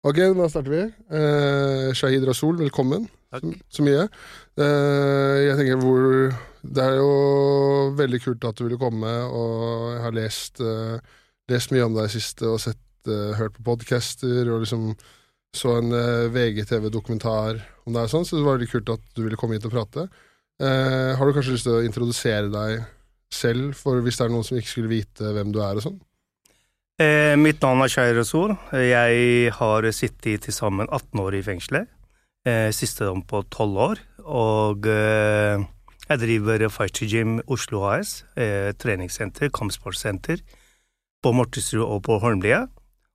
Ok, da starter vi. Eh, Shahid Rasul, velkommen så, så mye. Eh, jeg tenker hvor Det er jo veldig kult at du ville komme, og jeg har lest, eh, lest mye om deg siste og sett, eh, hørt på podcaster, og liksom så en eh, VGTV-dokumentar om deg og sånn, så det var veldig kult at du ville komme hit og prate. Eh, har du kanskje lyst til å introdusere deg selv, for hvis det er noen som ikke skulle vite hvem du er og sånn? Eh, mitt navn er Shai Rasoul. Jeg har sittet til sammen 18 år i fengselet. Eh, siste dom på 12 år. Og eh, jeg driver Fighter Gym Oslo AS, eh, treningssenter, kampsportsenter, på Mortensrud og på Holmlia.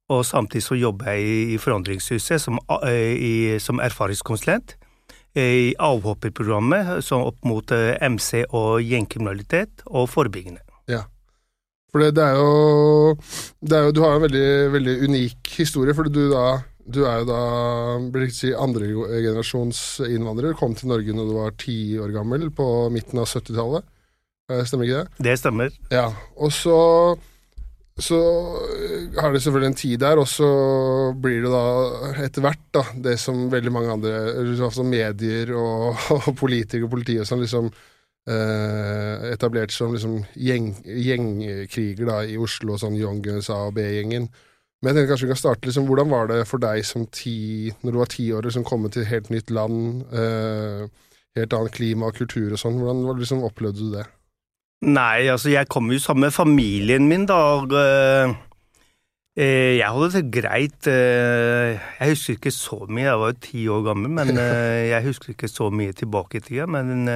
Og samtidig så jobber jeg i Forandringshuset som, eh, i, som erfaringskonsulent eh, i avhopperprogrammet opp mot MC og gjengkriminalitet og forebyggende. For det, det er jo det er jo, Du har jo en veldig, veldig unik historie, for du, da, du er jo da blir si, andregenerasjons innvandrer. Kom til Norge når du var ti år gammel, på midten av 70-tallet. Eh, Stemmer ikke det? Det stemmer. Ja. Og så så har det selvfølgelig en tid der, og så blir det da etter hvert da, det som veldig mange andre, altså medier og, og politikere og politi og sånn, liksom eh, etablert som liksom gjeng, gjengkriger da, i Oslo, sånn Young Guns A og B-gjengen. Men jeg tenkte kanskje vi kan starte liksom, Hvordan var det for deg som ti, når du var ti år, liksom komme til et helt nytt land, uh, helt annet klima og kultur og sånn? Hvordan liksom, opplevde du det? Nei, altså jeg kom jo sammen med familien min da, og Uh, jeg hadde det greit. jeg husker ikke så mye, jeg var jo ti år gammel, men jeg husker ikke så mye tilbake i tida. Men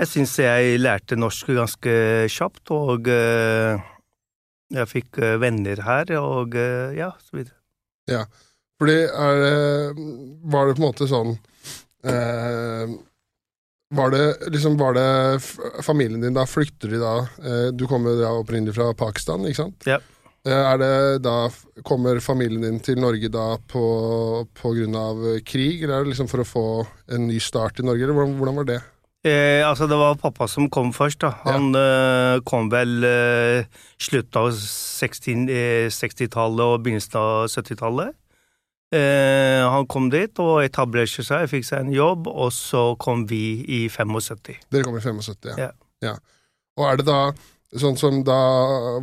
jeg syns jeg lærte norsk ganske kjapt, og øh, jeg fikk øh, venner her, og øh, ja, så videre. Ja, Fordi er det Var det på en måte sånn eh, Var det liksom Var det familien din da Flykter de da eh, Du kommer da opprinnelig fra Pakistan, ikke sant? Ja. Eh, er det da Kommer familien din til Norge da på, på grunn av krig, eller er det liksom for å få en ny start i Norge, eller hvordan, hvordan var det? Eh, altså, det var pappa som kom først, da. Han eh, kom vel eh, slutten av 60 eh, 60-tallet og begynnelsen av 70-tallet. Eh, han kom dit og etablerte seg, fikk seg en jobb, og så kom vi i 75. Dere kom i 75, ja. Ja. ja. Og er det da sånn som da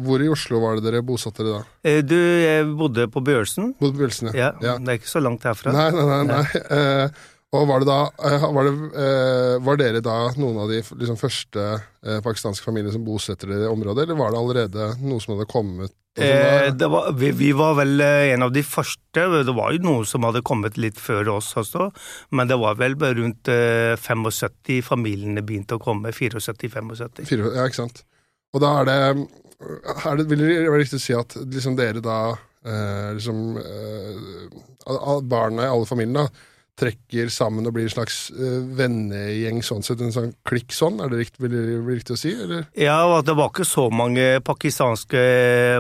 Hvor i Oslo var det dere bosatte dere da? Eh, du, jeg bodde på Børsen. Bodde på Bjørsen, Ja, ja. Det er ikke så langt herfra. Nei, nei, nei. nei. Eh, og var det da eh, var, det, eh, var dere da noen av de liksom, første eh, pakistanske familiene som bosetter dere i området, eller var det allerede noe som hadde kommet? sånn Eh, det var, vi, vi var vel en av de første. Det var jo noen som hadde kommet litt før oss også, men det var vel rundt eh, 75 familiene begynte å komme. 74-75. Ja, ikke sant. Og da er det, er det Vil det være riktig å si at liksom dere da eh, liksom eh, Barna i alle familiene da, trekker sammen og blir en slags uh, vennegjeng sånn sett, en sånn klikk sånn? Er det riktig, vil bli riktig å si, eller? Ja, og det var ikke så mange pakistanske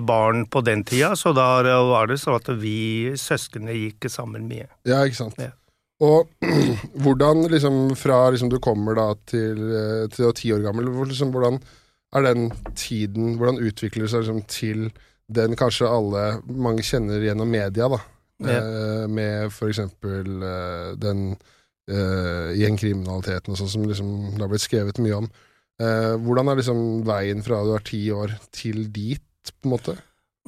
barn på den tida, så da var det sånn at vi søsknene gikk sammen mye. Ja, ikke sant. Ja. Og hvordan, liksom, fra liksom, du kommer da til, eh, til du er ti år gammel, liksom, hvordan er den tiden, hvordan utvikler det seg liksom, til den kanskje alle, mange kjenner gjennom media, da? Ja. Eh, med for eksempel eh, den uh, gjengkriminaliteten og sånn som liksom, det har blitt skrevet mye om. Uh, hvordan er liksom veien fra du er ti år til dit, på en måte?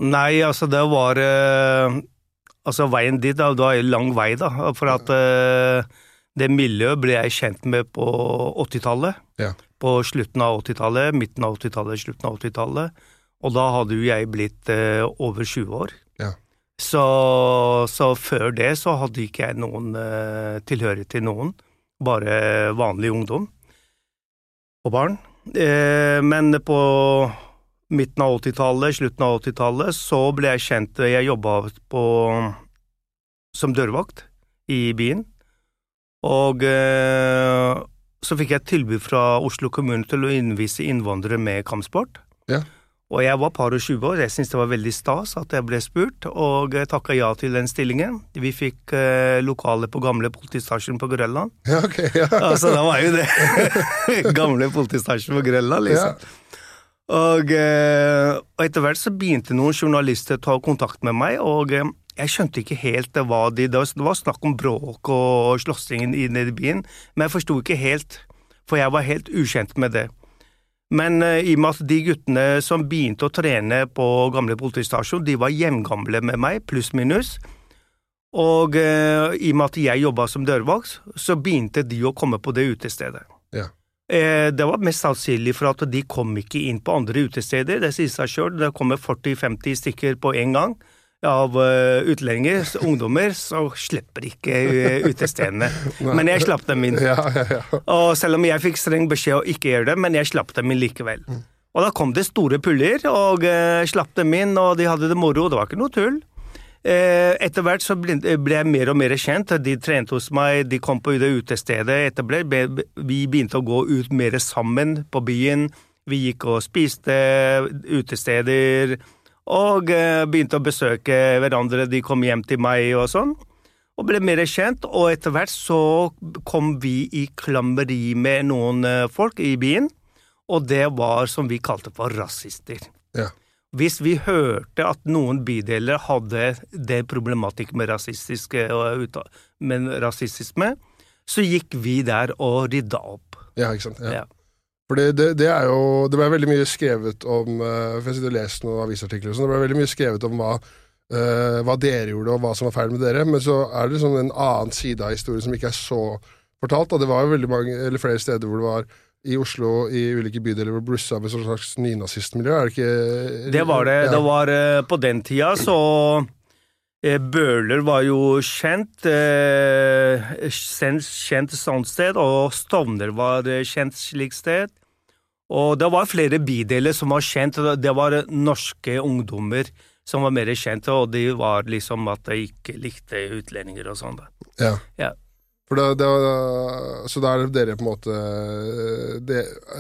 Nei, altså det var uh, Altså veien dit, da, det var en lang vei, da. For at uh, det miljøet ble jeg kjent med på 80-tallet. Ja. På slutten av 80-tallet, midten av 80-tallet, slutten av 80-tallet. Og da hadde jo jeg blitt over 20 år. Ja. Så, så før det så hadde ikke jeg noen uh, tilhørighet til noen. Bare vanlig ungdom og barn. Uh, men på midten av 80-tallet, slutten av 80-tallet, så ble jeg kjent Jeg jobba som dørvakt i byen. Og uh, så fikk jeg et tilbud fra Oslo kommune til å innvise innvandrere med kampsport. Ja. Og jeg var par og 20 år, jeg syntes det var veldig stas at jeg ble spurt, og takka ja til den stillingen. Vi fikk eh, lokale på gamle politistasjon på Grønland. Ja, ok. Ja. Altså, da var jo det. gamle politistasjon på Grønland, liksom. Og, eh, og etter hvert så begynte noen journalister å ta kontakt med meg, og eh, jeg skjønte ikke helt hva de Det var snakk om bråk og slåssing nede i byen, men jeg forsto ikke helt, for jeg var helt ukjent med det. Men uh, i og med at de guttene som begynte å trene på gamle politistasjon, de var jevngamle med meg, pluss minus. Og uh, i og med at jeg jobba som dørvakt, så begynte de å komme på det utestedet. Ja. Uh, det var mest sannsynlig for at de kom ikke inn på andre utesteder. Det sier seg sjøl, det kommer 40-50 stykker på en gang av utlendinger, ungdommer, så slipper ikke utestedene. men jeg slapp dem inn. Ja, ja, ja. Og selv om jeg fikk streng beskjed å ikke gjøre det, men jeg slapp dem inn likevel. Og da kom det store puller, og uh, slapp dem inn, og de hadde det moro. Det var ikke noe tull. Uh, etter hvert så ble, ble, jeg mer og mer kjent. De trente hos meg, de kom på det utestedet. Etter ble, vi begynte å gå ut mer sammen på byen. Vi gikk og spiste utesteder og eh, begynte å besøke hverandre. De kom hjem til meg og sånn, og ble mer kjent. Og etter hvert så kom vi i klammeri med noen eh, folk i byen, og det var som vi kalte for rasister. Ja. Hvis vi hørte at noen bydeler hadde det problematikken med, rasistiske, med rasisme, så gikk vi der og rydda opp. Ja, ikke sant. Ja. Ja. For det, det, er jo Det ble veldig mye skrevet om uh, For jeg sitter og leser noen avisartikler og sånn. Det ble veldig mye skrevet om hva, uh, hva dere gjorde, og hva som var feil med dere. Men så er det liksom en annen side av historien som ikke er så fortalt. Da. Det var jo veldig mange, eller flere steder hvor det var i Oslo, i ulike bydeler, hvor blussa opp et slags nynazistmiljø. Er det ikke Det var det. Ja. Det var uh, På den tida så Bøhler var jo kjent, kjent sånt sted, og Stovner var kjent slik sted. Og det var flere bideler som var kjent, det var norske ungdommer som var mer kjente, og de var liksom at de ikke likte utlendinger og sånn. Ja. Ja. For da, det, så da er dere på en måte de,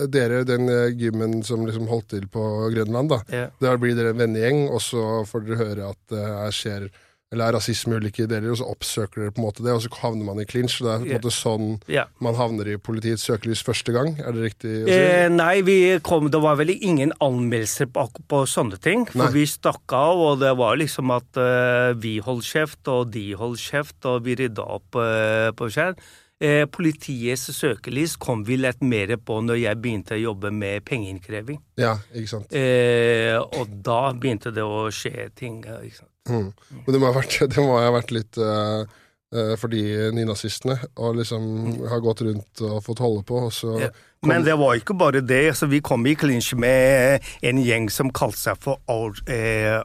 Dere, den gymmen som liksom holdt til på Grønland, da. Ja. Der blir dere en vennegjeng, og så får dere høre at det skjer eller er rasisme i ulike deler, og så oppsøker dere på en måte det, og så havner man i clinch. Det er på en måte sånn yeah. man havner i politiets søkelys første gang. Er det riktig å si? Eh, nei, vi kom, det var vel ingen anmeldelser på, på sånne ting. For Nei. vi stakk av, og det var liksom at uh, vi holdt kjeft, og de holdt kjeft, og vi rydda opp uh, på skjær. Eh, politiets søkelys kom vi litt mer på når jeg begynte å jobbe med pengeinnkreving. Ja, ikke sant. Eh, og da begynte det å skje ting. Ikke sant? Mm. Men det må ha vært, det må ha vært litt uh, for de nynazistene å liksom ha gått rundt og fått holde på, og så Ja. Men det var ikke bare det. Altså, Vi kom i klinsj med en gjeng som kalte seg for Out- eh,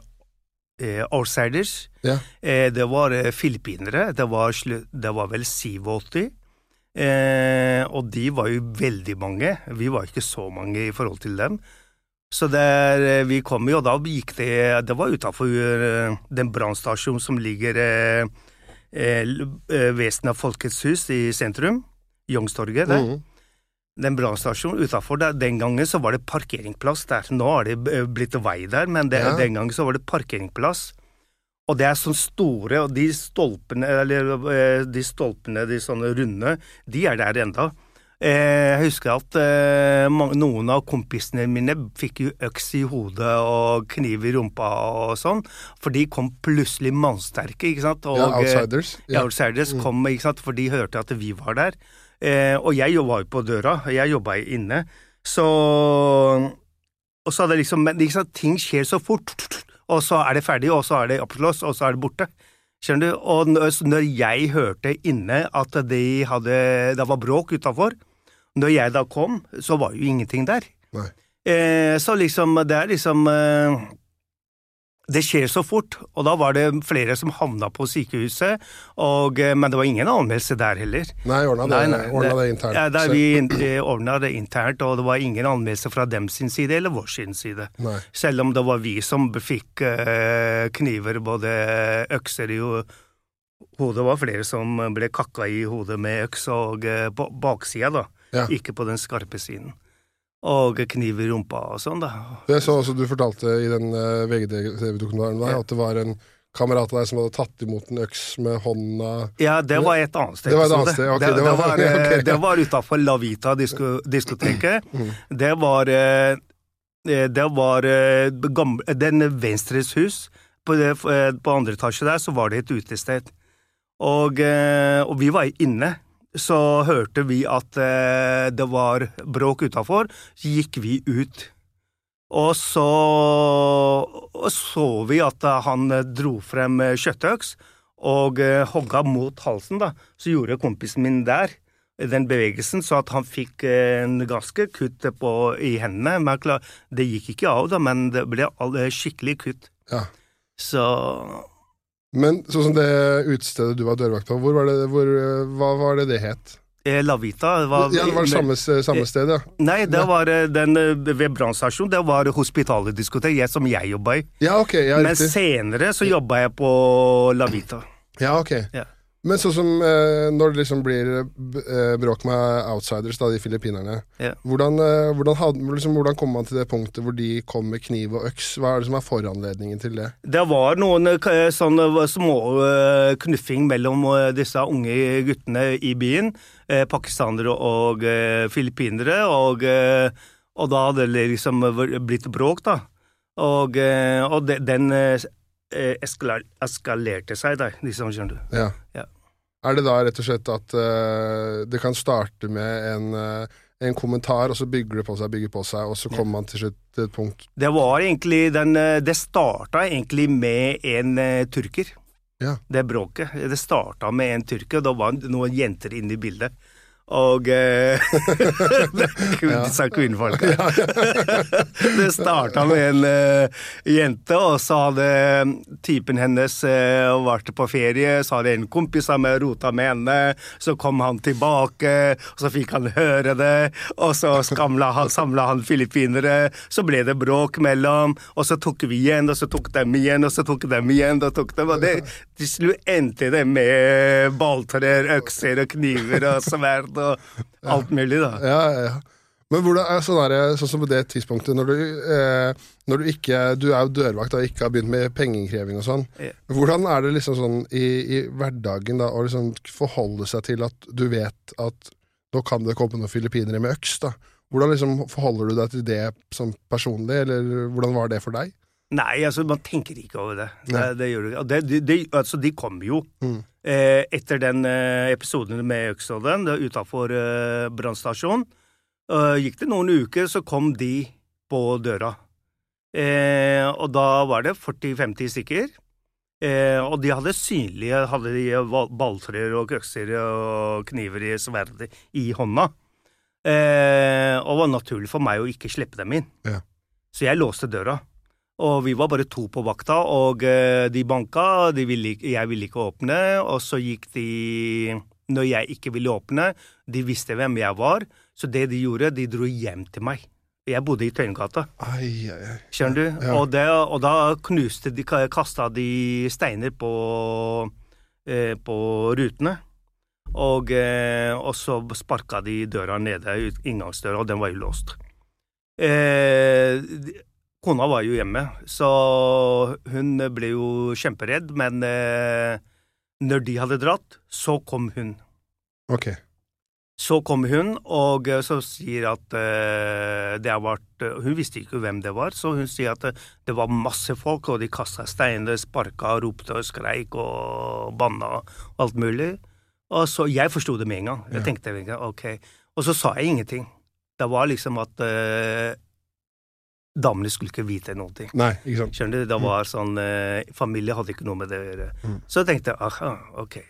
eh, Outsiders. Ja. Eh, det var filippinere. Det var, det var vel 87. Eh, og de var jo veldig mange. Vi var ikke så mange i forhold til dem. Så der eh, vi kom jo, og da gikk det Det var utafor eh, den brannstasjonen som ligger eh, eh, siden av Folkets hus i sentrum. Youngstorget der. Mhm. Den brannstasjonen utafor der, den gangen så var det parkeringsplass der. Nå har det blitt vei der, men det, Ja. den gangen så var det parkeringsplass. Og det er sånn store, og de stolpene, eller de stolpene, de sånne runde, de er der enda. Eh, Jeg husker at eh, noen av kompisene mine fikk jo øks i hodet og kniv i rumpa og sånn, for de kom plutselig mannsterke, ikke sant? Og, ja, eh, outsiders. ja. Ja. Outsiders kom, ikke sant, for de hørte at vi var der. Og jeg var jo på døra, jeg jobba inne. Så Og så hadde liksom Men ikke sant, ting skjer så fort, og så er det ferdig, og så er det oppslås, og så er det borte. Skjønner du? Og når, når jeg hørte inne at de hadde Det var bråk utafor, når jeg da kom, så var jo ingenting der. Eh, så liksom, det er liksom eh, Det skjer så fort, og da var det flere som havna på sykehuset, og, eh, men det var ingen anmeldelse der heller. Nei, ordna det, Nei, nei, ordna det internt. Ja, der vi ordna det internt, og det var ingen anmeldelse fra dem sin side eller vår sin side. Nei. Selv om det var vi som fikk eh, kniver, både økser i ho- hodet. Det var flere som ble kakka i hodet med øks, og eh, på baksida, da. Ja. Ikke på den skarpe siden. Og kniv i rumpa og sånn, da. Jeg så også du fortalte i den uh, VGTV-dokumentaren der, Ja. at det var en kamerat av deg som hadde tatt imot en øks med hånda Ja, det var et annet sted. Det var et annet sted, ok, det, det det, var- var, okay. det var utafor La Vita disko, diskoteket. Mm. Det var eh, eh, Det var eh, gamle, Den Venstres hus På, eh, på andre etasje der så var det et utested. Og, eh, og vi var inne. Så hørte vi at eh, det var bråk utafor. Gikk vi ut. Og så så vi at han dro frem kjøttøks og eh, hogga mot halsen. da. Så gjorde kompisen min der den bevegelsen, så at han fikk eh, en ganske kutt på, i hendene. Det gikk ikke av, da, men det ble skikkelig kutt. Ja. Så Men sånn som det utestedet du var dørvakt på, hvor var det, hvor, hva var det det het? Eh, La Vita var, Ja, det var det samme, samme sted, ja. Nei, det var eh, den ved brannstasjonen. Det var Hospitalet diskotek, som jeg jobba i. Ja, ok, ja, Men senere så jobba jeg på La Vita. Ja, ok. Ja. Men sånn som eh, når det liksom blir eh, bråk med outsiders, da, de filippinerne. Ja. Hvordan, eh, hvordan, liksom, hvordan kom man til det punktet hvor de kom med kniv og øks? Hva er det som er foranledningen til det? Det var noen sånn små knuffing mellom disse unge guttene i byen. Pakistanere og filippinere. Og, og da hadde det liksom blitt bråk, da. Og, og de, den eh, eskala- eskalerte seg, da, liksom, skjønner du. Ja. Ja. Er det da rett og slett at uh, det kan starte med en, uh, en kommentar, og så bygger det på seg, bygger på seg, og så kommer man til slutt til et punkt Det var egentlig den Det starta egentlig med en uh, turker. Ja. Det bråket. Det starta med en turker, og da var noen jenter inne i bildet. Og eh, Disse kvinnfolka. det starta med en eh, jente, og så hadde typen hennes eh, vært på ferie. Så hadde en kompis meg rota med henne. Så kom han tilbake, og så fikk han høre det. Og så skamla han, samla han filippinere. Så ble det bråk mellom, og så tok vi igjen, og så tok dem igjen, og så tok dem igjen. og tok dem, og det, Til slutt endte det med balltrær, økser og kniver og sverd og alt mulig, da. Ja, ja. Men hvordan er sånn, der, sånn som på det tidspunktet, når du, eh, når du ikke Du er jo dørvakt og ikke har begynt med pengeinnkreving og sånn. Hvordan er det liksom sånn i, i hverdagen da, å liksom forholde seg til at du vet at nå kan det komme noen filippinere med øks? da? Hvordan liksom forholder du deg til det som personlig, eller hvordan var det for deg? Nei, altså, man tenker ikke over det. Det, det du ikke. Det, det, det, altså, de kommer jo. Mm. Eh, etter den eh, episoden med Øksodden utafor eh, brannstasjonen, gikk det noen uker, så kom de på døra. Eh, og da var det 40-50 stykker. Eh, og de hadde synlige hadde de balltrær og økser og kniver i sverdet i hånda. Eh, og det var naturlig for meg å ikke slippe dem inn. Ja. Så jeg låste døra. Og vi var bare to på vakta, og eh, de banka, de ville, jeg ville ikke åpne, og så gikk de Når jeg ikke ville åpne, de visste hvem jeg var, så det de gjorde, de dro hjem til meg. Jeg bodde i Tøyengata, skjønner du? Ja. Og, det, og da knuste de, kasta de steiner på, eh, på rutene. Og, eh, og så sparka de døra nede, inngangsdøra, og den var jo låst. Eh, kona var jo hjemme, så hun ble jo kjemperedd, men eh, når de hadde dratt, så kom hun. Ok. Så kom hun, og så sier at eh, det har vært Hun visste ikke hvem det var, så hun sier at eh, det var masse folk, og de kasta steiner, sparka, ropte og skreik og banna og alt mulig. Og så Jeg forsto det med en gang. Jeg Ja. tenkte ok. Og så sa jeg ingenting. Det var liksom at eh, damene skulle ikke vite noen ting. Nei, ikke sant. Skjønner du? Det var sånn eh, Familie hadde ikke noe med det å gjøre. Mm. Så jeg tenkte aha, ok.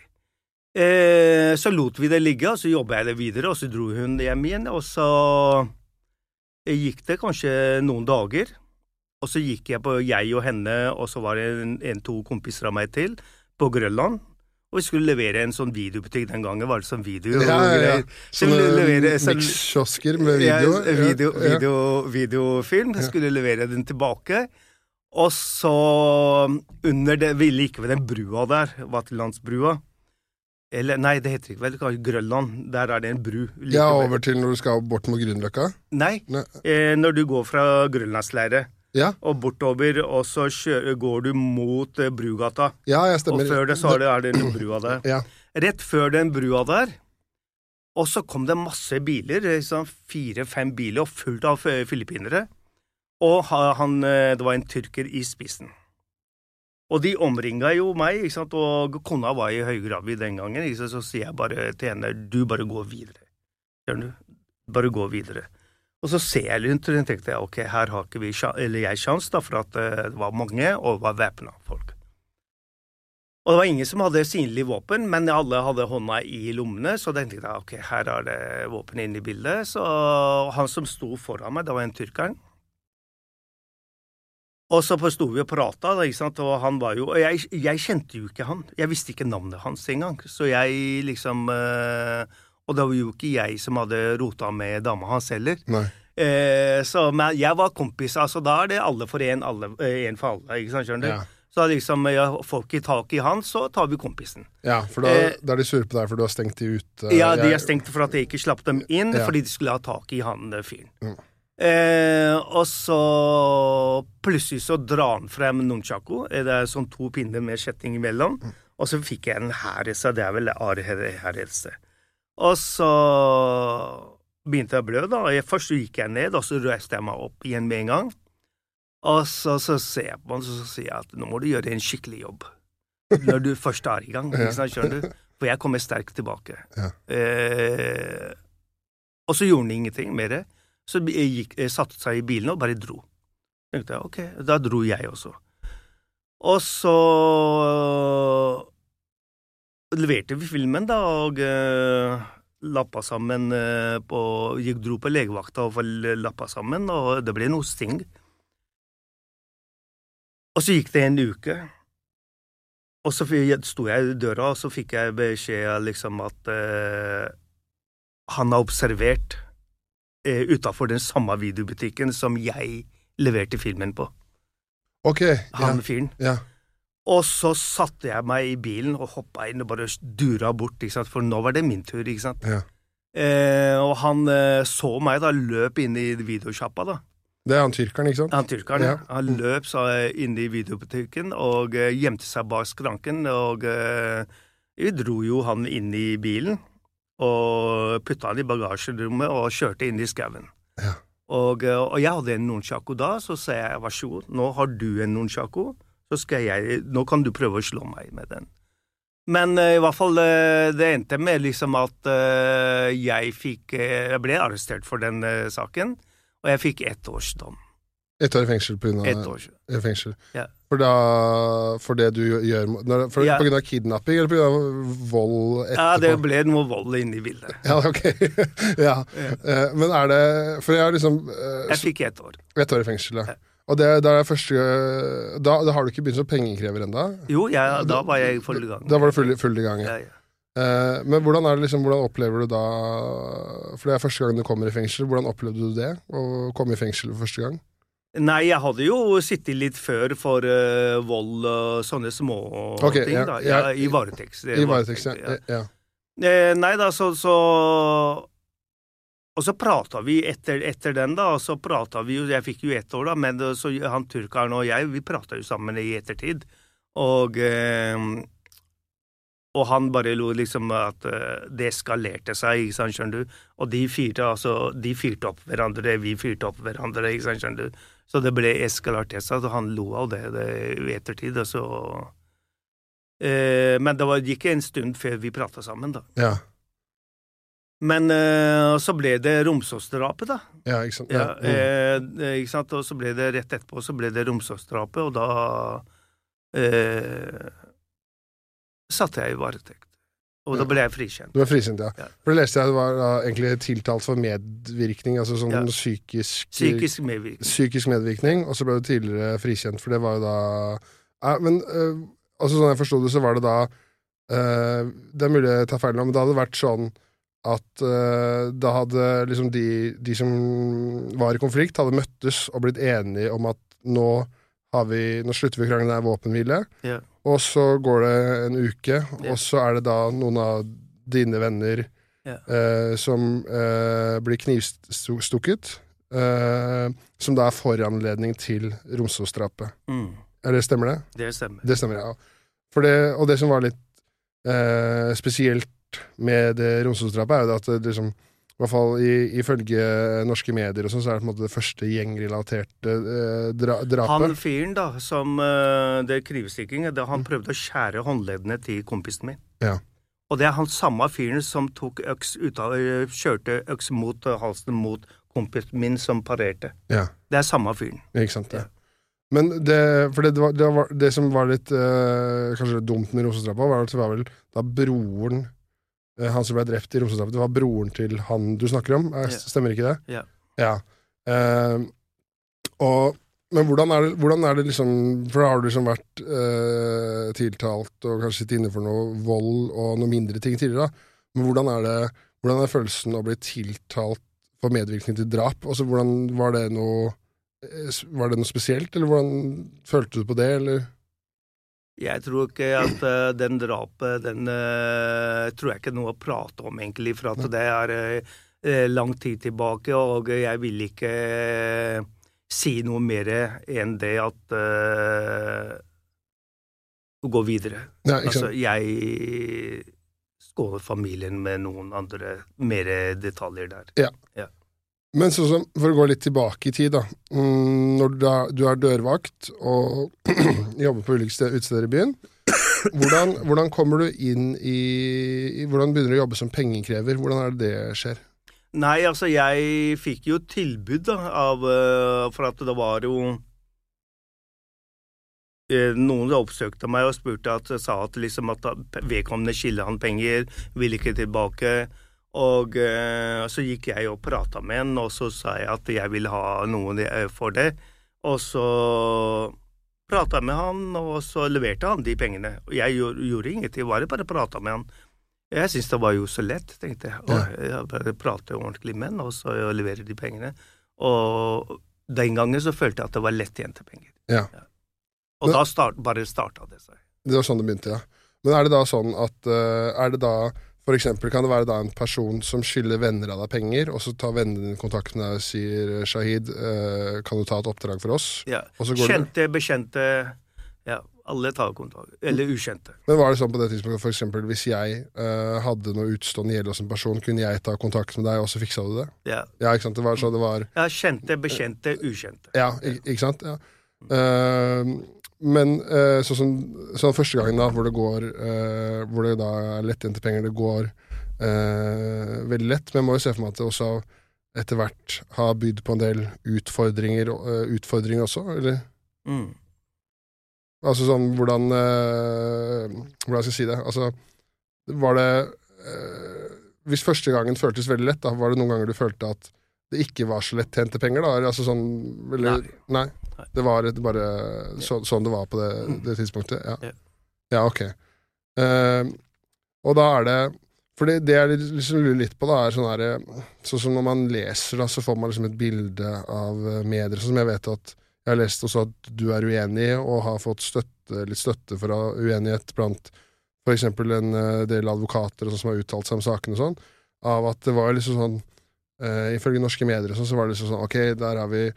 Eh, så lot vi det ligge, og så jobba jeg det videre, og så dro hun hjem igjen, og så gikk det kanskje noen dager. Og så gikk jeg på jeg og henne, og så var det en, en to kompiser av meg til, på Grønland. Og vi skulle levere en sånn videobutikk den gangen. var det sånn video Ja, ja, ja. Sånne levere- sånn, mikskiosker med video. ja, video, Ja, video, videofilm. Jeg skulle levere den tilbake. Og så, under det Vi liker ved den brua der, Vaterlandsbrua. Eller, nei, det heter ikke vel Grønland. Der er det en bru. like Ja, over til når du skal bort mot Grünerløkka? Nei, Nei. eh, når du går fra Grønlandsleiret Ja, og bortover, og så går du mot eh, Brugata. ja, jeg stemmer. Og før det så er det, er det en brua der. Ja. Rett før den brua der, og så kom det masse biler, liksom fire-fem biler, og fullt av eh, filippinere. Og han, eh, det var en tyrker i spissen. Og de omringa jo meg, ikke sant? og kona var i høygravid den gangen. Så sier jeg bare til henne du bare går videre. Skjønner du? Bare gå videre. Og så ser jeg rundt, og tenkte jeg ok, her har ikke vi, eller jeg sjans, da, for at eh, det var mange, og det var væpna folk. Og det var ingen som hadde synlig våpen, men alle hadde hånda i lommene, så tenkte jeg ok, her er det våpen inne i bildet. Så han som sto foran meg, det var en tyrkeren. Og så sto vi og prata, og han var jo Og jeg, jeg, kjente jo ikke han. Jeg visste ikke navnet hans engang. Så jeg liksom eh, Og det var jo ikke jeg som hadde rota med dama hans heller. Eh, så men jeg var kompis. Altså da er det alle for én, én for alle. ikke sant, skjønner du? Ja. Så liksom, ja, får ikke tak i han, så tar vi kompisen. Ja, for da, eh, da er de sure på deg for du har stengt de ute? Ja, de har stengt for at jeg ikke slapp dem inn, ja. fordi de skulle ha tak i han eh, fyren. Mm. Eh, og så plutselig så drar han frem nunchaku. Det er sånn to pinner med kjetting imellom. Mm. Og så fikk jeg en herelse. Det er vel herelse. Og så begynte jeg å blø, da. Først gikk jeg ned, og så reiste jeg meg opp igjen med en gang. Og så, så ser jeg på han så sier jeg at nå må du gjøre en skikkelig jobb. Når du først er i gang. Liksom? For jeg kommer sterkt tilbake. Ja. Eh, og så gjorde han ingenting med det. Så jeg gikk, jeg satte seg i bilen og bare dro. tenkte jeg, ok, Da dro jeg også. Og så leverte vi filmen, da, og uh, lappa sammen uh, på Gikk dro på legevakta og lappa sammen, og det ble noe sting. Og så gikk det en uke, og så sto jeg i døra, og så fikk jeg beskjed liksom at uh, han har observert uh, utafor den samme videobutikken som jeg leverte filmen på. Ok. Han ja. fyren. Ja. Og så satte jeg meg i bilen og hoppa inn og bare dura bort, for nå var det min tur. ikke sant? Ja. Eh, og han eh, så meg da, løp inn i videosjappa, da. Det er han tyrkeren, ikke sant? Han tyrkeren, ja. Han løp så, inn i videobutikken og eh, gjemte seg bak skranken. Og uh, vi dro jo han inn i bilen og putta han i bagasjerommet og kjørte inn i skauen. Ja. Og, uh, og, jeg hadde en nunchaku da, så sa jeg vær så god, nå har du en nunchaku, så skal jeg, nå kan du prøve å slå meg med den. Men i hvert fall det endte med liksom at jeg fikk Jeg ble arrestert for den saken. Og jeg fikk ett års dom. Ett år i fengsel på grunn av fengsel. Ja. For, da, for det du gjør for, ja. På grunn av kidnapping, eller på grunn av vold etterpå? Ja, det ble noe vold inne i bildet. Ja, ok. ja. Uh, men er det For jeg har liksom uh, Jeg fikk ett år. Ett år i fengsel, ja. Og det, det er første da, da, har du ikke begynt som pengekrever ennå? Jo, ja, da var jeg full i gang. Da var du full, full i gang, ja. ja. Eh, men hvordan, er det liksom, hvordan opplever du da For det er første gang du kommer i fengsel. Hvordan opplevde du det? Å komme i fengsel for første gang? Nei, jeg hadde jo sittet litt før for uh, vold og sånne småting. Okay, ja, da. Ja, I varetekst. I varetekst, ja. ja. Eh, nei da, så, så Og så prata vi etter, etter, den, da. Og så prata vi jo Jeg fikk jo ett år, da, men så, han turkeren og jeg, vi prata jo sammen i ettertid. Og eh, og han bare lo liksom at uh, det eskalerte seg, ikke sant, skjønner du. Og de fyrte altså, de fyrte opp hverandre, vi fyrte opp hverandre, ikke sant, skjønner du. Så det ble eskalert til seg, og han lo av det, i ettertid, og så eh, Men det var, gikk en stund før vi prata sammen, da. Ja. Men uh, så ble det Romsåsdrapet, da. Ja, ikke sant. Ja, mm. ikke sant? Og så ble det rett etterpå så ble det Romsåsdrapet, og da satte jeg i varetekt. Og da ble jeg frikjent. Du ble frikjent, ja. ja. For det leste jeg du var da, egentlig tiltalt for medvirkning, altså sånn ja. psykisk Psykisk medvirkning. Psykisk medvirkning, og så ble du tidligere frikjent, for det var jo da ja, Men uh, altså sånn jeg forsto det, så var det da uh, Det er mulig jeg tar feil nå, men det hadde vært sånn at uh, da hadde liksom de, de, som var i konflikt, hadde møttes og blitt enige om at nå har vi, nå slutter vi å krangle, det er våpenhvile. Yeah. Og så går det en uke, og så er det da noen av dine venner yeah. uh, som uh, blir knivstukket. Eh, som da er foranledning til Romsåsdrapet. Mm. Eller stemmer det? Det stemmer. Det stemmer, ja. Det, og det som var litt spesielt med det Romsåsdrapet, er jo at det, liksom, i hvert fall ifølge norske medier og sånn, så er det på en måte det første gjengrelaterte eh, dra drapet. Han fyren da, som eh, det knivstikkingen, han prøvde å skjære håndleddene til kompisen min. Ja. Og det er han samme fyren som tok øks ut av, eh, kjørte øks mot eh, halsen mot kompisen min som parerte. ja. Det er samme fyren. Ikke sant, det. Ja. Men det, for det, var, det, var, det som var litt eh, kanskje litt dumt med Rosestrappa, var at det var vel da broren Han som ble drept i det var broren til han du snakker om. Eh, yeah. Stemmer ikke det? Ja. Ja. Uh, og, men hvordan er, det, hvordan er det liksom For da har du liksom vært uh, tiltalt og kanskje sittet inne for noe vold og noe mindre ting tidligere. da. Men hvordan er det hvordan er følelsen å bli tiltalt for medvirkning til drap? Altså, hvordan Var det noe eh, Var det noe spesielt, eller hvordan følte du på det, eller? Jeg tror ikke at uh, den drapet, den uh, tror jeg ikke noe å prate om, egentlig. For at det er eh, lang tid tilbake, og jeg vil ikke si noe mer enn det at uh, Gå videre. Nei, Altså, jeg skåler familien med noen andre mer detaljer der. Men som, for å gå litt tilbake i tid, da. Mm, når du er, du er dørvakt og jobber på ulike sted- utesteder i byen, hvordan, hvordan kommer du inn i, i Hvordan begynner du å jobbe som pengekrever? Hvordan er det det skjer? Nei, altså, jeg fikk jo tilbud da, av eh, For at det var jo eh, noen oppsøkte meg og spurte at, sa at, liksom at vedkommende skylder han penger, vil ikke tilbake. Og eh, så gikk jeg og prata med han, og så sa jeg at jeg vil ha noe eh, for det. Og så prata med han, og så leverte han de pengene. Og jeg gjorde, gjorde ingenting, bare bare prata med han. Jeg syntes det var jo så lett, tenkte jeg. Ja. Og jeg bare prate ordentlig med han, og så levere de pengene. Og den gangen så følte jeg at det var lett lettjente penger. Ja. Og Men- da start, bare starta det seg. Det var sånn det begynte, ja. Men er det da sånn at eh, Er det da for eksempel kan det være da en person som skylder venner av deg penger, og så tar vennene dine kontakt med deg og sier Shahid, eh, kan du ta et oppdrag for oss? Ja. Og så går det Kjente, bekjente, ja, alle tar kontakt. Eller ukjente. Men var det sånn på det tidspunktet for eksempel hvis jeg uh, hadde noe utstående gjeld hos en person, kunne jeg ta kontakt med deg, og så fiksa du det? Ja. Ja, ikke sant? Det var så det var ja, kjente, bekjente, ukjente. Ja, ikke, ikke sant? Ja. Eh, men uh, sånn som så første gangen da, hvor det går uh, Hvor det da er lettjente penger, det går uh, veldig lett. Men jeg må jo se for meg at det også etter hvert har bydd på en del utfordringer, utfordringer også, eller? Mm. Altså sånn hvordan Hvordan skal jeg si det? Altså, var det Hvis første gangen føltes veldig lett, da, var det noen ganger du følte at det ikke var så lett tjente penger, da? Altså sånn eller, nei. Nei. Det var bare så, sånn det var på det, det tidspunktet? Ja, Ja. ok. Uh, og da er det For det, det jeg liksom lurer litt på, da, er sånn her Sånn som når man leser, da, så får man liksom et bilde av eh, medier, sånn som jeg vet at jeg har lest også at du er uenig og har fått støtte, litt støtte for uenighet blant f.eks. en eh, del advokater og sånn som har uttalt seg om sakene og sånn, av at det var liksom sånn uh, Ifølge norske medier og sånn, så var det liksom sånn Ok, der har vi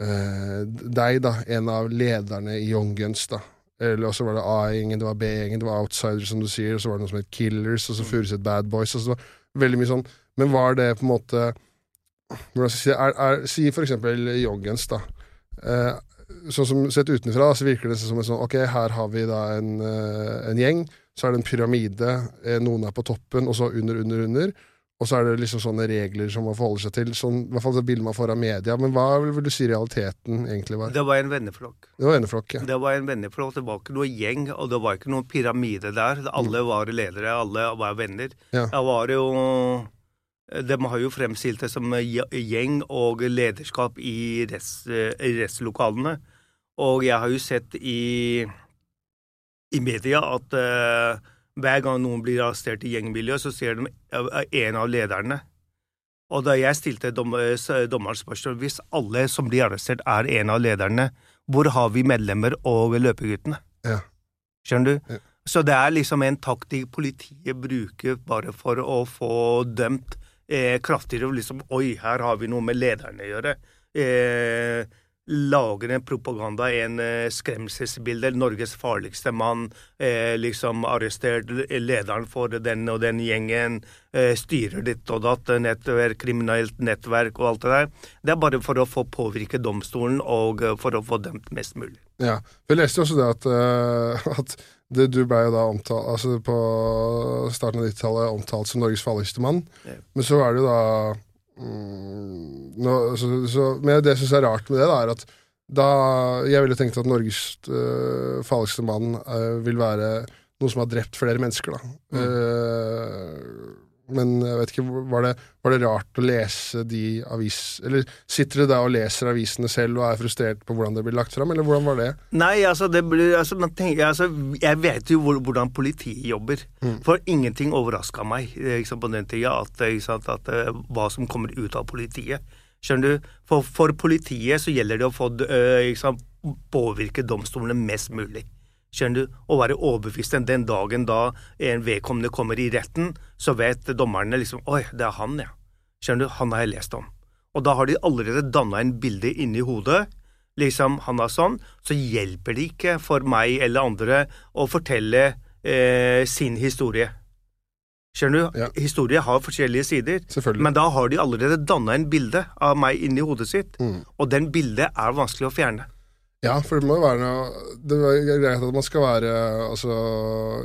eh, deg, da, en av lederne i Young Guns, da. Eller også var det A-gjengen, det var B-gjengen, det var Outsiders, som du sier, og så var det noe som het Killers, og så Furuset Bad Boys. og så var veldig mye sånn. Men var det på en måte Hvordan skal jeg si? Er, er, si for eksempel Joggens, da. Eh, sånn som Sett utenfra så virker det som en sånn Ok, her har vi da en, eh, en gjeng. Så er det en pyramide. Eh, noen er på toppen, og så under, under, under. Og så er det liksom sånne regler som man forholder seg til. Sånn, I hvert fall det bildet man får av media. Men hva vil du si realiteten egentlig var? Det var en venneflokk. Det var venneflokk, ja. Det var en venneflokk, det var ikke noe gjeng, og det var ikke noen pyramide der. Alle var ledere, alle var venner. Ja. Det var jo De har jo fremstilt det som gjeng og lederskap i rest- restlokalene. Og jeg har jo sett i, i media at eh, hver gang noen blir arrestert i gjengmiljøet, så ser de eh, en av lederne. Og da jeg stilte s- dommeren spørsmål hvis alle som blir arrestert, er en av lederne, hvor har vi medlemmer og løpeguttene? Ja. Skjønner du? Ja. Så det er liksom en taktikk politiet bruker bare for å få dømt eh, kraftigere. Liksom, Oi, her har vi noe med lederne å gjøre. Eh, lager en propaganda, en uh, skremselsbilde. Norges farligste mann, eh, liksom arrestert lederen for den og den gjengen, eh, styrer ditt og datt, nettverk, kriminelt nettverk og alt det der. Det er bare for å få påvirke domstolen og uh, for å få dømt mest mulig. Ja, vi leste også det at, uh, at det, du ble jo da omtalt altså På starten av 90-tallet omtalt som Norges farligste mann, ja. men så er det jo da Mm, nå, så, så, men det jeg syns er rart med det, da, er at da Jeg ville tenkt at Norges øh, farligste mann øh, vil være noe som har drept flere mennesker, da. Mm. Uh, men jeg vet ikke, var det, var det, rart å lese de avis... Eller sitter du da og leser avisene selv og er frustrert på hvordan det blir lagt fram, eller hvordan var det? Nei, altså, det blir, altså, tenker, altså Jeg vet jo hvordan politiet jobber. Mm. For ingenting overraska meg liksom, på den tida at, sant, at, eh, hva som kommer ut av politiet. Skjønner du? For, for politiet så gjelder det å få liksom, påvirke domstolene mest mulig. Skjønner du? Å være overbevist den dagen da en vedkommende kommer i retten, så vet dommerne liksom Oi, det er han, ja. Skjønner du? Han har jeg lest om. Og da har de allerede danna en bilde inni hodet. Liksom, han er sånn. Så hjelper det ikke for meg eller andre å fortelle eh, sin historie. Skjønner du? Ja. Historie har forskjellige sider, men da har de allerede danna en bilde av meg inni hodet sitt, mm. og den bildet er vanskelig å fjerne. Ja, for det må jo være noe Det er greit at man skal være altså,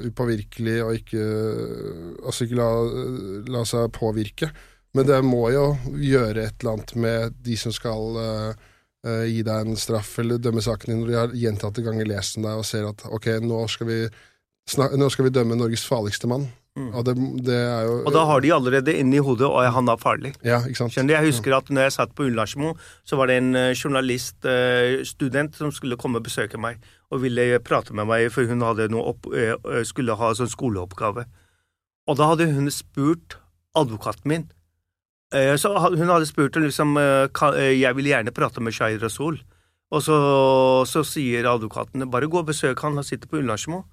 upåvirkelig og ikke Altså ikke la, la, seg påvirke. Men det må jo gjøre et eller annet med de som skal uh, uh, gi deg en straff eller dømme saken din, når de har gjentatte ganger lest om deg og ser at ok, nå skal vi, nå skal vi dømme Norges farligste mann. Mm. Og, det, det jo, og da har de allerede inni hodet og han er farlig. Ja? Skjønner du? Jeg husker at når jeg satt på Ullersmo, så var det en eh, journaliststudent eh, som skulle komme og besøke meg og ville prate med meg, for hun opp, eh, skulle ha sånn skoleoppgave. Og da hadde hun spurt advokaten min så Hun hadde spurt liksom Jeg vil gjerne prate med Shahid Rasul. Og så, så sier advokaten bare gå og besøk han, han sitter på Ullersmo.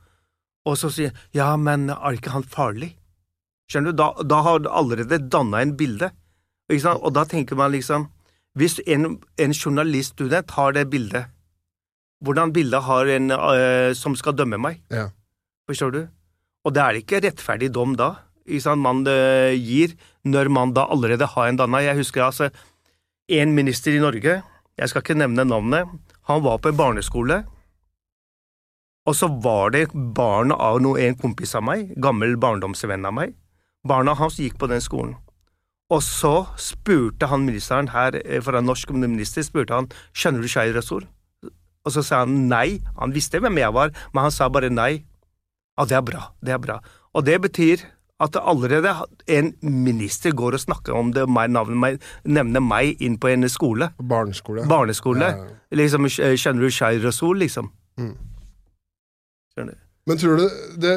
Og så sier ja, men er ikke han farlig? Skjønner du? Da, da har du allerede danna en bilde. Og da tenker man liksom Hvis en, en journaliststudent har det bildet, hvordan bildet har en uh, som skal dømme meg? Ja. Forstår du? Og det er ikke rettferdig dom da, man uh, gir, når man da allerede har en danna. Jeg husker altså en minister i Norge, jeg skal ikke nevne navnet, han var på en barneskole og så var det barn av noe, en kompis av meg, gammel barndomsvenn av meg. Barna hans gikk på den skolen. Og så spurte han ministeren her, eh, for norsk minister, spurte han skjønner du Shahid Rasul? Og så sa han nei. Han visste hvem jeg var, men han sa bare nei. Ja, det er bra, det er bra. Og det betyr at allerede en minister går og snakker om det, navnet meg, nevner meg inn på en skole. Barneskole. Barneskole. Ja. Liksom, skjønner du Shahid Rasul, liksom? Mm. Men tror du det,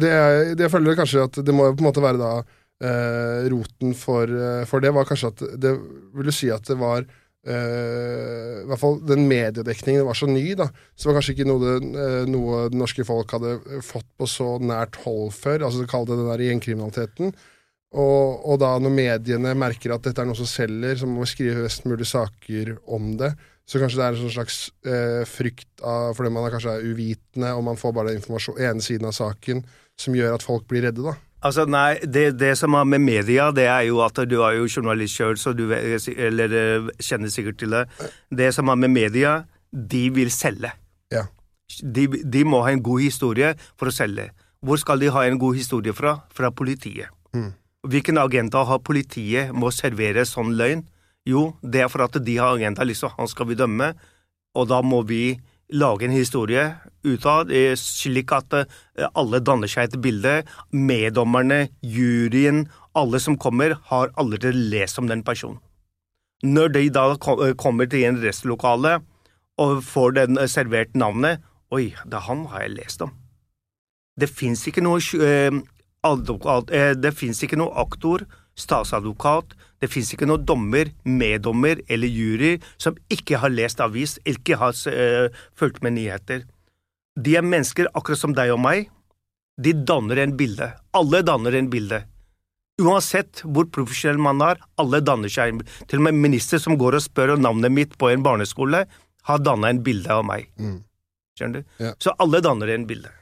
det, det, Jeg føler kanskje at det må på en måte være da eh, roten for, eh, for, det var kanskje at det Vil du si at det var eh, I hvert fall den mediedekningen var så ny, da. Så det var kanskje ikke noe det, eh, noe det norske folk hadde fått på så nært hold før. Altså Kall det den der gjengkriminaliteten. Og, og, da når mediene merker at dette er noe som selger, så må vi skrive mest mulig saker om det. Så kanskje det er en sånn slags eh, frykt av, fordi man er kanskje er uvitende, og man får bare den ene siden av saken, som gjør at folk blir redde, da. Altså, nei, det, det som er med media, det er jo at du er jo journalist sjøl, så du eller, eh, kjenner sikkert til det. Det som er med media, de vil selge. Ja. De, de, må ha en god historie for å selge. Hvor skal de ha en god historie fra? Fra politiet. Mm. Hvilken agenda har politiet med å servere sånn løgn? Jo, det er for at de har agenda liksom, han skal vi dømme, og da må vi lage en historie ut av det, slik at eh, alle danner seg et bilde. Meddommerne, juryen, alle som kommer, har allerede lest om den personen. Når de da eh, kommer til en restlokale og får den eh, servert navnet Oi, det er han har jeg lest om. Det fins ikke noe advokat, det fins ikke noe aktor, statsadvokat, det fins ikke noen dommer, meddommer eller jury som ikke har lest avis, ikke har uh, fulgt med nyheter. De er mennesker akkurat som deg og meg. De danner en bilde. Alle danner en bilde. Uansett hvor profesjonell man er, alle danner seg Til og med minister som går og spør om navnet mitt på en barneskole, har danna en bilde av meg. Mm. Skjønner du? Ja. Så alle danner en bilde.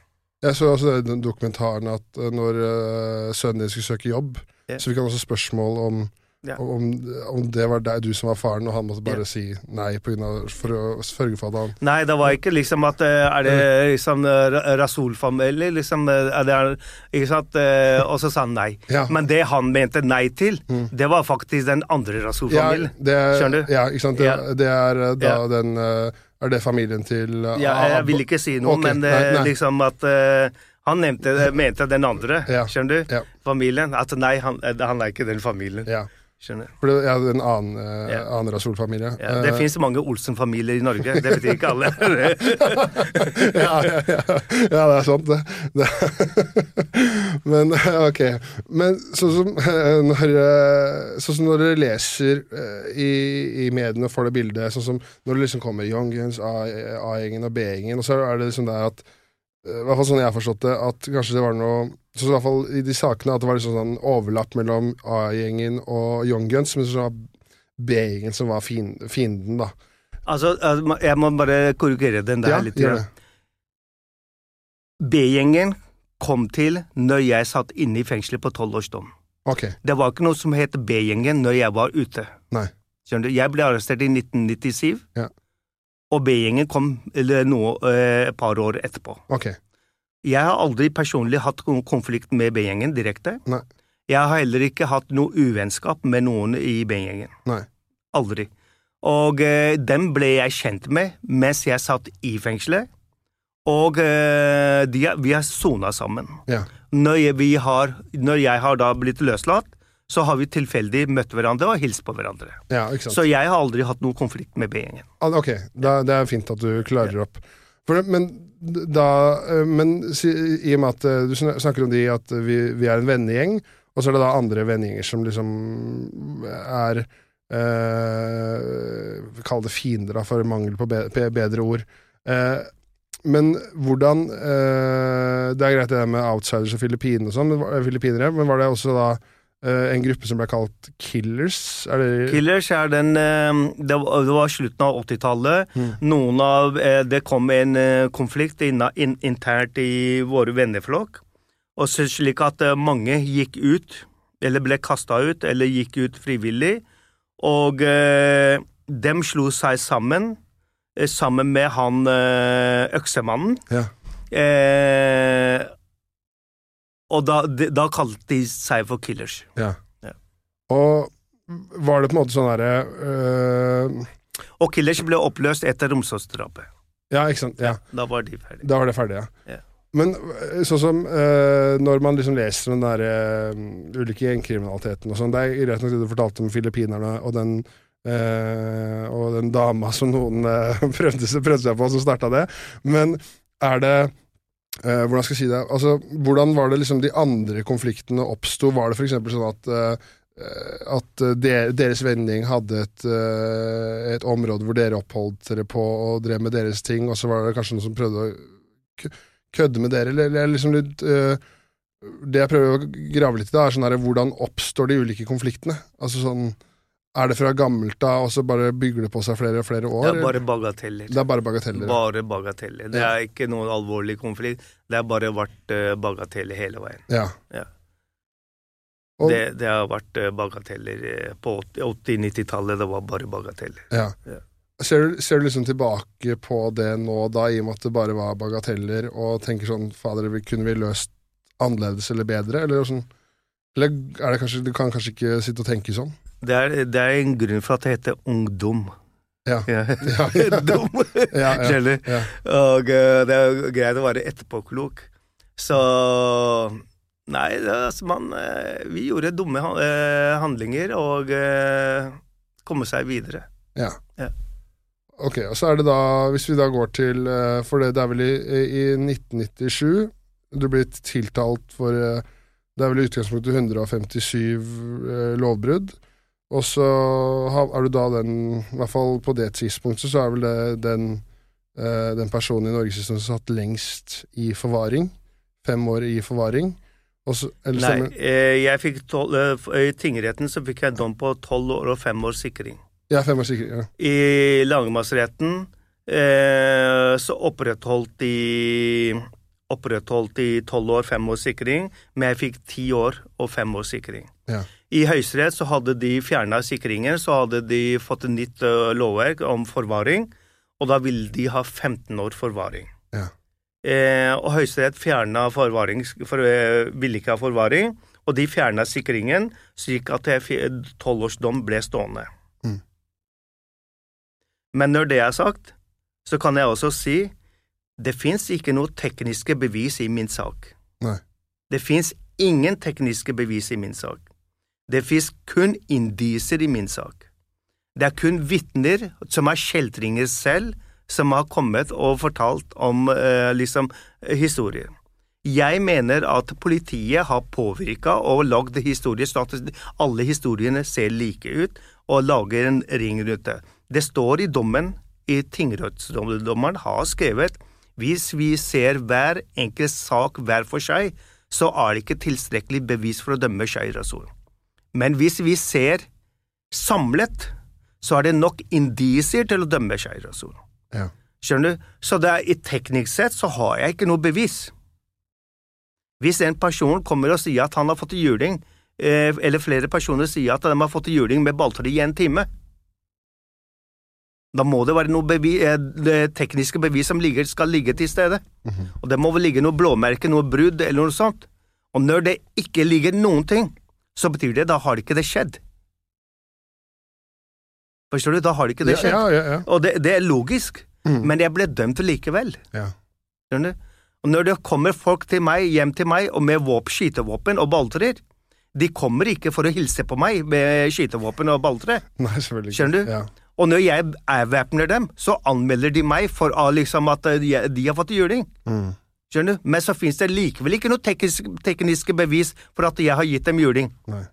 Jeg så også den dokumentaren at eh, når uh, sønnen din skulle søke jobb, Ja. så fikk han også spørsmål om, Ja. om, om det var deg, du som var faren, og han måtte bare Ja. si nei på grunn av, for å sørge for at han Nei, det var ikke liksom at eh, Er det liksom eh, Rasul-familie? Liksom, eh, er det, ikke sant? Og så sa han nei. Ja. Men det han mente nei til, Mm. det var faktisk den andre Rasul-familien. er- Skjønner du? Ja, ikke sant. Det, det er da den Er det familien til Ja, jeg vil ikke si noe, okay. men nei, nei. liksom at han nevnte, mente den andre, skjønner du? Familien. At nei, han, han er ikke den familien. Ja. Skjønner? For det er en annen, uh, Ja. annen Rasul-familie. Ja, det uh, finnes mange Olsen-familier i Norge, det betyr ikke alle. ja, ja, ja, det er sant, det. det. Men ok. Men sånn som eh, når, eh, sånn som når dere leser eh, i, i mediene og får det bildet, sånn som når det liksom kommer Young Guns, A-gjengen og B-gjengen, og så er det liksom der at eh, I hvert fall sånn jeg forstått det, at kanskje det var noe så i hvert fall i de sakene at det var liksom sånn overlapp mellom A-gjengen og Young Guns, men så var B-gjengen som var fienden, da. altså, altså, jeg må bare korrigere den der Ja, litt. Ja. B-gjengen kom til når jeg satt inne i fengselet på tolvårsdom. Okay. Ok. Det var ikke noe som het B-gjengen når jeg var ute. Nei. Skjønner du? Jeg ble arrestert i 1997, Ja. Og B-gjengen kom eller noe, eh, et par år etterpå. Okay. Jeg har aldri personlig hatt noen konflikt med B-gjengen direkte. Nei. Jeg har heller ikke hatt noe uvennskap med noen i B-gjengen. Aldri. Og eh, dem ble jeg kjent med mens jeg satt i fengselet, og eh, de, vi har sona sammen. Ja. Når jeg, vi har, når jeg har da blitt løslatt, så har vi tilfeldig møtt hverandre og hilst på hverandre. Ja, ikke sant. Så jeg har aldri hatt noen konflikt med B-gjengen. Ok, da, det er fint at du klarer opp. Det- men da eh, Men i og med at eh, du snakker om de at vi, vi er en vennegjeng, og så er det da andre vennegjenger som liksom er eh, Kall det fiender, da, for mangel på be, bedre ord. Eh, men hvordan eh, Det er greit det der med outsiders og Filippinene og sånn, men var- men var det også da en gruppe som ble kalt Killers? Er det Killers er den eh, Det var, slutten av 80-tallet. Mm. Noen av eh, Det kom en eh, konflikt internt i våre venneflokk. Og så slik at eh, mange gikk ut, eller ble kasta ut, eller gikk ut frivillig. Og eh, dem slo seg sammen, eh, sammen med han eh, øksemannen. Ja. Eh, og da, de, da kalte de seg for Killers. Ja. Ja. Og var det på en måte sånn derre øh, Og Killers ble oppløst etter Romsåsdrapet. Ja, ikke sant. Ja, Da var de ferdige. da var det ferdig, ja. Ja. Men øh, sånn som øh, når man liksom leser den der øh, ulike gjengkriminaliteten og sånn, det er greit nok det du fortalte om filippinerne og den øh, og den dama som noen øh, prøvde, prøvde seg på, som starta det, men er det øh, hvordan skal jeg si det? Altså, Hvordan var det liksom de andre konfliktene oppsto? Var det f.eks. sånn at uh, at de, deres vending hadde et, uh, et område hvor dere oppholdt dere på og drev med deres ting, og så var det kanskje noen som prøvde å kødde med dere, eller, eller liksom litt Det jeg prøver å grave litt i, er sånn her hvordan oppstår de ulike konfliktene? Altså sånn Er det fra gammelt av, og så bare bygger det på seg flere og flere år? Det er bare bagateller. det er bare bagateller? Bare bagateller. Det er ikke noen alvorlig konflikt. Det har bare vært uh, bagateller hele veien. Ja. Ja. Og, Det, det har vært eh, bagateller eh, på 80-90-tallet. Det var bare bagateller. ja. Ja. Ser, du, ser du liksom tilbake på det nå, da, i og med at det bare var bagateller, og tenker sånn Fader, kunne vi løst annerledes eller bedre? Eller sånn Eller er det kanskje Du kan kanskje ikke sitte og tenke sånn? Det er, det er en grunn for at det heter ungdom. Ja. Ja. Dum. Ja, ja. Skjønner? Ja. Og eh, det er greit å være etterpåklok. Så Nei, altså, man eh, Vi gjorde dumme eh, handlinger og komme seg videre. Ja. Ja. Ok, og så er det da, hvis vi da går til For det, det er vel i, i 1997 du blir tiltalt for Det er vel i utgangspunktet 157 eh, lovbrudd. Og så er du da den I hvert fall på det tidspunktet så er vel det den, eh, den personen i norgeshistorien som satt lengst i forvaring. Fem år i forvaring. Eller Nei, eh, jeg fikk tol, eh, I tingretten så fikk jeg dom på tolv år og fem års sikring. Ja, fem år sikring. Ja. I lagmannsretten eh, så opprettholdt de opprettholdt i tolv år, fem års sikring, men jeg fikk ti år og fem års sikring. Ja. I Høyesterett så hadde de fjerna sikringen, så hadde de fått et nytt lovverk om forvaring, og da ville de ha 15 år forvaring. Ja. Eh, og Høyesterett fjerna forvaring, for, eh, ville ikke ha forvaring, og de fjerna sikringen, slik at tolvårsdom ble stående. Mm. Men når det er sagt, så kan jeg også si det fins ikke noe tekniske bevis i min sak. Nei. Det fins ingen tekniske bevis i min sak. Det fins kun indisier i min sak. Det er kun vitner som er kjeltringer selv, som har kommet og fortalt om eh, liksom historier. Jeg mener at politiet har påvirka og lagd historier sånn at alle historiene ser like ut, og lager en ring rundt det. Det står i dommen, i tingrettsdommeren har skrevet hvis vi ser hver enkelt sak hver for seg, så er det ikke tilstrekkelig bevis for å dømme Shai Rasul. Men hvis vi ser samlet, så er det nok indisier til å dømme Shai Rasul. Ja. Skjønner du? Så det er, i teknisk sett så har jeg ikke noe bevis. Hvis en person kommer og sier at han har fått juling, eh, eller flere personer sier at de har fått juling med balltre i en time, da må det være noe bevi, eh, tekniske bevis som ligger, skal ligge til stede. Mhm. Og det må vel ligge noe blåmerke, noe brudd eller noe sånt. Og når det ikke ligger noen ting, så betyr det da har ikke det skjedd. Forstår du? Da har ikke det skjedd. ja, ja, ja. Og det, det er logisk, Mm. men jeg ble dømt likevel. ja. Skjønner du? Og når det kommer folk til meg, hjem til meg, og med våp, skytevåpen og balltrer, de kommer ikke for å hilse på meg med skytevåpen og balltre. Skjønner du? Ja. Og når jeg avvæpner dem, så anmelder de meg for ah, liksom at eh, de, de har fått juling. Mm. Skjønner du? Men så finnes det likevel ikke noe teknisk, tekniske bevis for at jeg har gitt dem juling. Nei.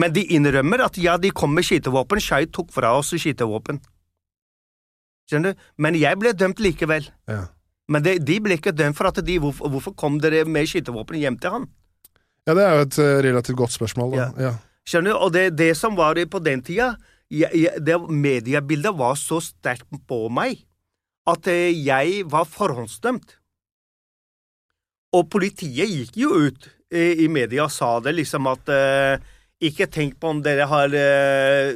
Men de innrømmer at ja, de kom med skytevåpen, Shai tok fra oss skytevåpen. Skjønner du? Men jeg ble dømt likevel. Ja. Men det, de ble ikke dømt for at de Hvorfor, hvorfor kom dere med skytevåpen hjem til han? ja, det er jo et eh, relativt godt spørsmål. Da. Ja. Skjønner du? Og det, det som var på den tida, jeg, jeg, det mediebildet var så sterkt på meg at eh, jeg var forhåndsdømt. Og politiet gikk jo ut eh, i media og sa det liksom at eh, ikke tenk på om dere har eh,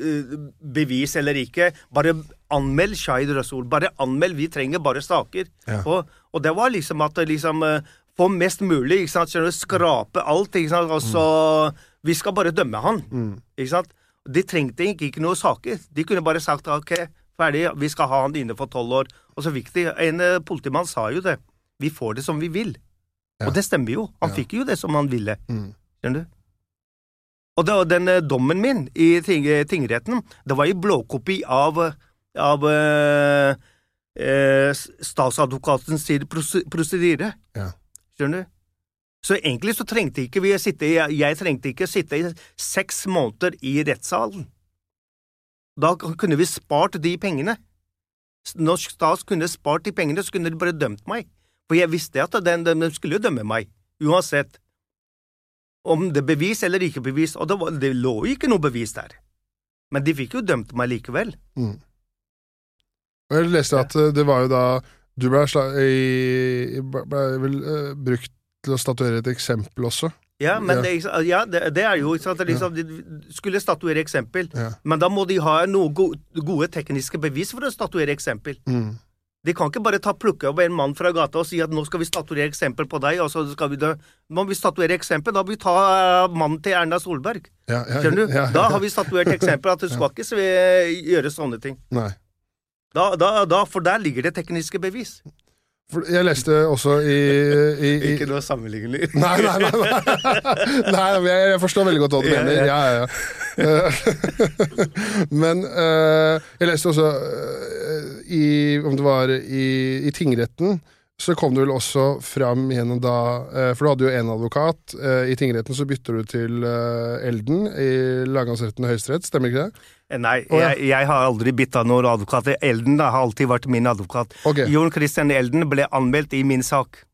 bevis eller ikke. Bare anmeld Shahid Rasul. Bare anmeld. Vi trenger bare saker. Ja. Og, og det var liksom at liksom Få mest mulig, ikke sant. Skjønner du? Skrape alt, ikke sant. Altså, mm. Vi skal bare dømme han. Mm. Ikke sant? De trengte ikke, ikke noe saker. De kunne bare sagt ok, ferdig, vi skal ha han inne for tolv år. Og så fikk de En politimann sa jo det. Vi får det som vi vil. Ja. Og det stemmer jo. Han Ja. fikk jo det som han ville. Mm. Skjønner du? Og det, og den eh, dommen min i ting, tingretten, det var i blåkopi av, av eh, eh, statsadvokatens prosedyre. Ja. Skjønner du? Så egentlig så trengte ikke vi å sitte jeg, jeg trengte ikke å sitte i seks måneder i rettssalen. Da kunne vi spart de pengene. Norsk stat kunne spart de pengene, så kunne de bare dømt meg. For jeg visste at den, de skulle jo dømme meg, uansett om det er bevis eller ikke bevis, og det, var, det lå ikke noe bevis der. Men de fikk jo dømt meg likevel. Mm. Jeg leste at eh, det var jo da Du ble, vel eh, brukt til å statuere et eksempel også. Ja, men Det, ja, det, det er jo ikke sant, liksom, De skulle statuere eksempel, Ja. men da må de ha noen go gode tekniske bevis for å statuere eksempel. Mm. De kan ikke bare ta plukke opp en mann fra gata og si at nå skal vi statuere eksempel på deg, og så skal vi dø. Må vi statuere eksempel, da må vi ta eh, mannen til Erna Solberg. Ja, ja, Skjønner du? ja, Da har vi statuert eksempel at du skal ikke gjøre sånne ting. Nei. Da, da, da, for der ligger det tekniske bevis. For jeg leste også i, i, i Ikke noe sammenlignelig. Nei, nei, nei. nei. nei jeg, jeg forstår veldig godt hva du Ja, mener. Ja, ja, ja. Men uh, jeg leste også uh, i Om det var i, i tingretten, så kom det vel også fram gjennom da eh, For du hadde jo én advokat. eh, I tingretten så bytter du til eh, Elden i lagmannsretten og Høyesterett, stemmer ikke det? Nei, ja. jeg, jeg har aldri bytta noen advokat. Elden da, har alltid vært min advokat. Okay. Jon Christian Elden ble anmeldt i min sak.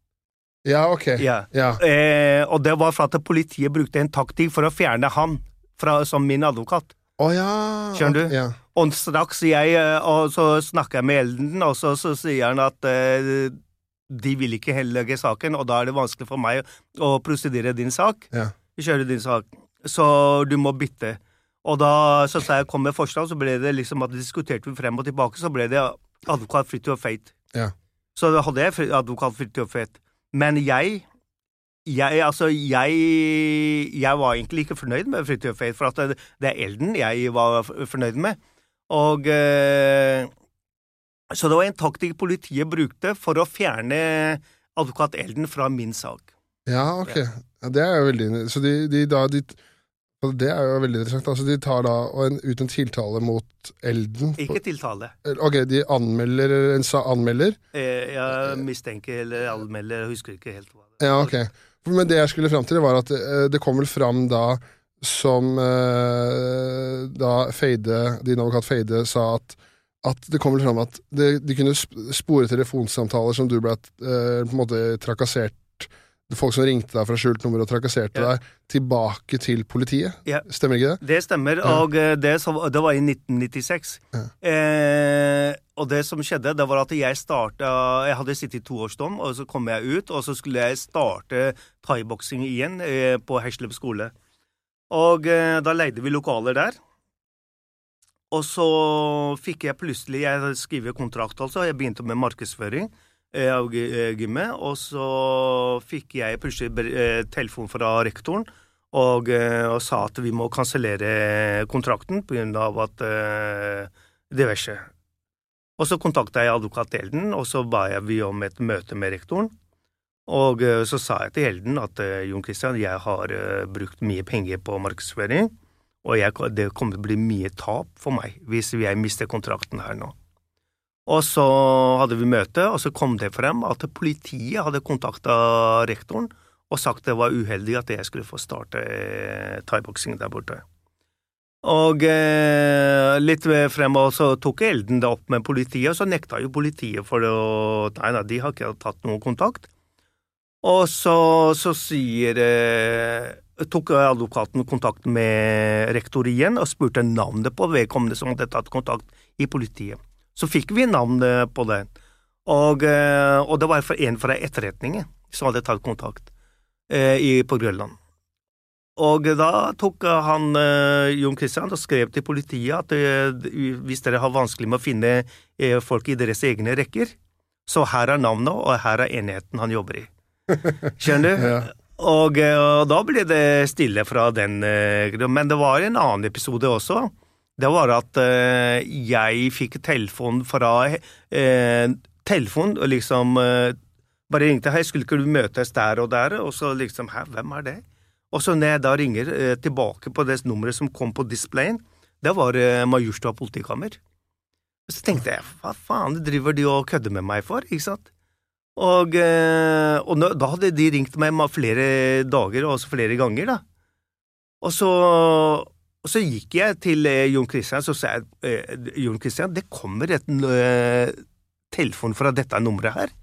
Ja, ok. Ja. Ja. Eh, og det var for at politiet brukte en taktikk for å fjerne han fra, som min advokat. Ja. Skjønner du? Ja. Og straks jeg Og så snakker jeg med Elden, og så, så sier han at eh, de vil ikke henlegge saken, og da er det vanskelig for meg å prosedere din sak. Ja. Kjøre din sak. Så du må bytte. Og da så sa jeg kom med forslag, så ble det liksom at diskuterte vi frem og tilbake, så ble det advokat Fridtjof Feit. Ja. Så da hadde jeg advokat Fridtjof Feit. Men jeg jeg, altså, jeg, jeg var egentlig ikke fornøyd med Fridtjof Feit, for at det, det er Elden jeg var fornøyd med. Og eh, Så det var en taktikk politiet brukte for å fjerne advokat Elden fra min sak. Ja, ok. Ja, det er jo veldig Så de, de da de, og Det er jo veldig interessant. Altså, de tar da og en, ut en tiltale mot Elden. på- Ikke tiltale. Ok, de anmelder en sa, anmelder. Eh, jeg mistenker eller anmelder, husker ikke helt hva det Ja, ok. Men det jeg skulle fram til, var at eh, det kom vel fram da som eh, da Feide, din advokat Feide sa at at det kommer fram at det, de kunne spore telefonsamtaler som du ble eh, på en måte trakassert Folk som ringte deg fra skjult nummer og trakasserte Ja. deg, tilbake til politiet. Ja. Stemmer ikke det? Det stemmer, og eh, det, som, det var i 1996. Ja. Eh, og det som skjedde, det var at jeg starta Jeg hadde sittet i toårsdom, og så kom jeg ut, og så skulle jeg starte thaiboksing igjen eh, på Heslev skole. Og eh, da leide vi lokaler der. Og så fikk jeg plutselig Jeg skriver kontrakt, altså. Jeg begynte med markedsføring eh, av eh, gymmet. Og så fikk jeg plutselig eh, telefon fra rektoren og, og sa at vi må kansellere kontrakten pga. at eh, diverse. Og så kontakta jeg advokat Elden, og så ba jeg vi om et møte med rektoren. Og så sa jeg til Elden at Jon Christian, jeg har brukt mye penger på markedsføring, og jeg, det kommer til å bli mye tap for meg hvis jeg mister kontrakten her nå. Og så hadde vi møte, og så kom det frem at politiet hadde kontakta rektoren og sagt det var uheldig at jeg skulle få starte eh, thaiboksing der borte. Og eh, litt frem og så tok Elden det opp med politiet, og så nekta jo politiet for å Nei, nei, de har ikke tatt noen kontakt. Og så, så sier eh, tok advokaten kontakt med rektor igjen og spurte navnet på vedkommende som hadde tatt kontakt i politiet. Så fikk vi navnet på det, og, eh, og det var en fra etterretningen som hadde tatt kontakt eh, i, på Grønland. Og da tok han eh, Jon Christian og skrev til politiet at hvis dere har vanskelig med å finne folk i deres egne rekker, så her er navnet, og her er enheten han jobber i. Skjønner du? Ja. Og, eh, og da ble det stille fra den eh. Men det var en annen episode også. Det var at eh, jeg fikk telefon fra eh, Telefon, liksom Bare ringte 'Hei, skulle ikke du møtes der og der?' Og så liksom 'Hæ, hvem er det?' Og så når jeg da ringer tilbake på det nummeret som kom på displayen, det var Majorstua politikammer. Så tenkte jeg 'Hva faen driver de og kødder med meg for?' ikke sant? Og, eh, og da hadde de ringt meg flere dager, og også flere ganger, da. Og så, og så gikk jeg til eh, Jon Christian, så sa jeg eh, Jon Christian, det kommer et telefon fra dette nummeret her.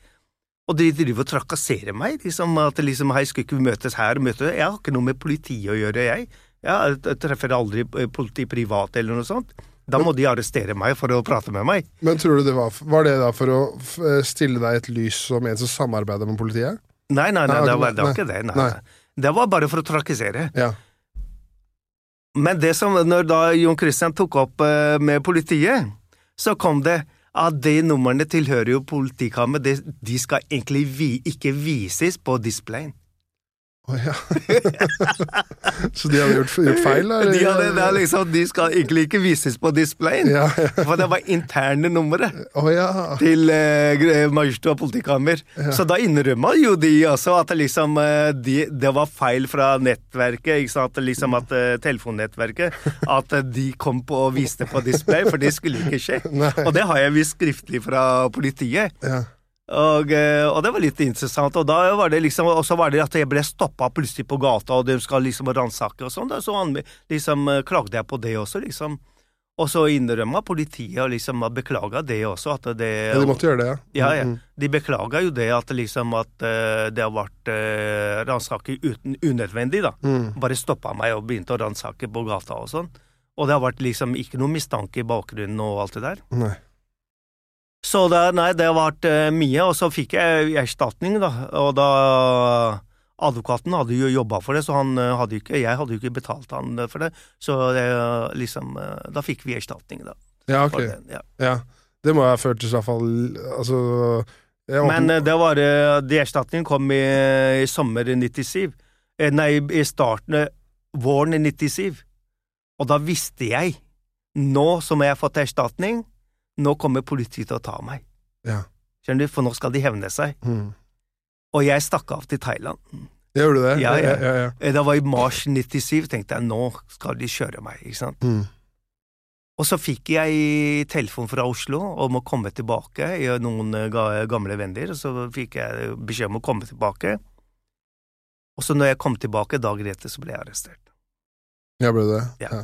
Og de driver og trakasserer meg, liksom at liksom, hei, skulle ikke vi møtes her, møte Jeg har ikke noe med politiet å gjøre, jeg. Jeg, treffer aldri politi privat eller noe sånt. Da må de arrestere meg for å prate med meg. Men tror du det var Var det da for å eh, stille deg et lys som en som samarbeider med politiet? Nei, nei, nei, Nei, det var, det var ikke det. Nei, nei. nei. Det var bare for å trakassere. Ja. Men det som, når da Jon Christian tok opp eh, med politiet, så kom det at de numrene tilhører jo politikammeret. de, de skal egentlig vi, ikke vises på displayen. Å ja. så de hadde gjort, gjort feil, eller? De, hadde, det liksom, de skal egentlig ikke vises på displayen, Ja, ja. for det var interne numre oh, ja. til eh, Majorstua politikammer. Så da innrømma jo de også at liksom, eh, de, det var feil fra nettverket, ikke sant? Liksom at eh, telefonnettverket, at eh, de kom på og viste på display, for det skulle ikke skje. Nei. Og det har jeg vist skriftlig fra politiet. Og, eh, og det var litt interessant. Og da var det liksom, og så var det at jeg ble stoppa plutselig på gata, og de skal liksom ransake og sånn. Så han, liksom eh, klagde jeg på det også, liksom. Og så innrømma politiet og liksom beklaga det også, at det Ja, de måtte gjøre det, ja. Ja, ja. Mm, mm. De beklaga jo det at liksom at uh, det har vært uh, ransaking uten unødvendig, da. Mm. Bare stoppa meg og begynte å ransake på gata og sånn. Og det har vært liksom ikke noe mistanke i bakgrunnen og alt det der. Nei. Så det, nei, det har vært eh, mye, og så fikk jeg erstatning, da. Og da Advokaten hadde jo jobba for det, så han eh, hadde ikke, jeg hadde jo ikke betalt han for det. Så det, liksom eh, Da fikk vi erstatning, da. Ja, ok. Den, ja. Ja. Det må ha ført i hvert fall Altså jeg Men det var De erstatningen kom i, i sommer 97. Eh, Nei, i starten Våren 97. Og da visste jeg Nå som jeg har fått erstatning, nå kommer politiet til å ta meg. Ja. Skjønner du? For nå skal de hevne seg. Mm. Og jeg stakk av til Thailand. Gjør du det? Ja, ja. ja, ja. Eh, Det var i mars 97, tenkte jeg nå skal de kjøre meg, ikke sant. Mm. Og så fikk jeg telefon fra Oslo om å komme tilbake, noen eh, gamle venner, og så fikk jeg beskjed om å komme tilbake. Og så når jeg kom tilbake dagen etter, så ble jeg arrestert. Ja, ble det? Ja.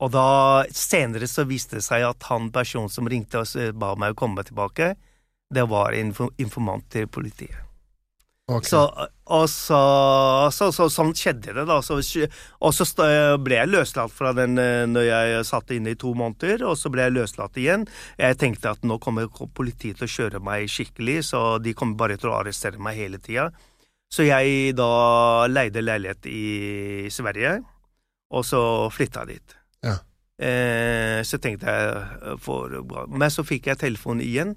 Og da, senere så viste det seg at han personen som ringte og ba meg å komme tilbake, det var en informant til politiet. Okay. Så, og så, så, så sånn skjedde det, da. Så, og så ble jeg løslatt fra den eh, når jeg satt inne i to måneder, og så ble jeg løslatt igjen. Jeg tenkte at nå kommer politiet til å kjøre meg skikkelig, så de kommer bare til å arrestere meg hele tida. Så jeg da leide leilighet i Sverige, og så flytta dit. Eh, så tenkte jeg for bra. Men så fikk jeg telefon igjen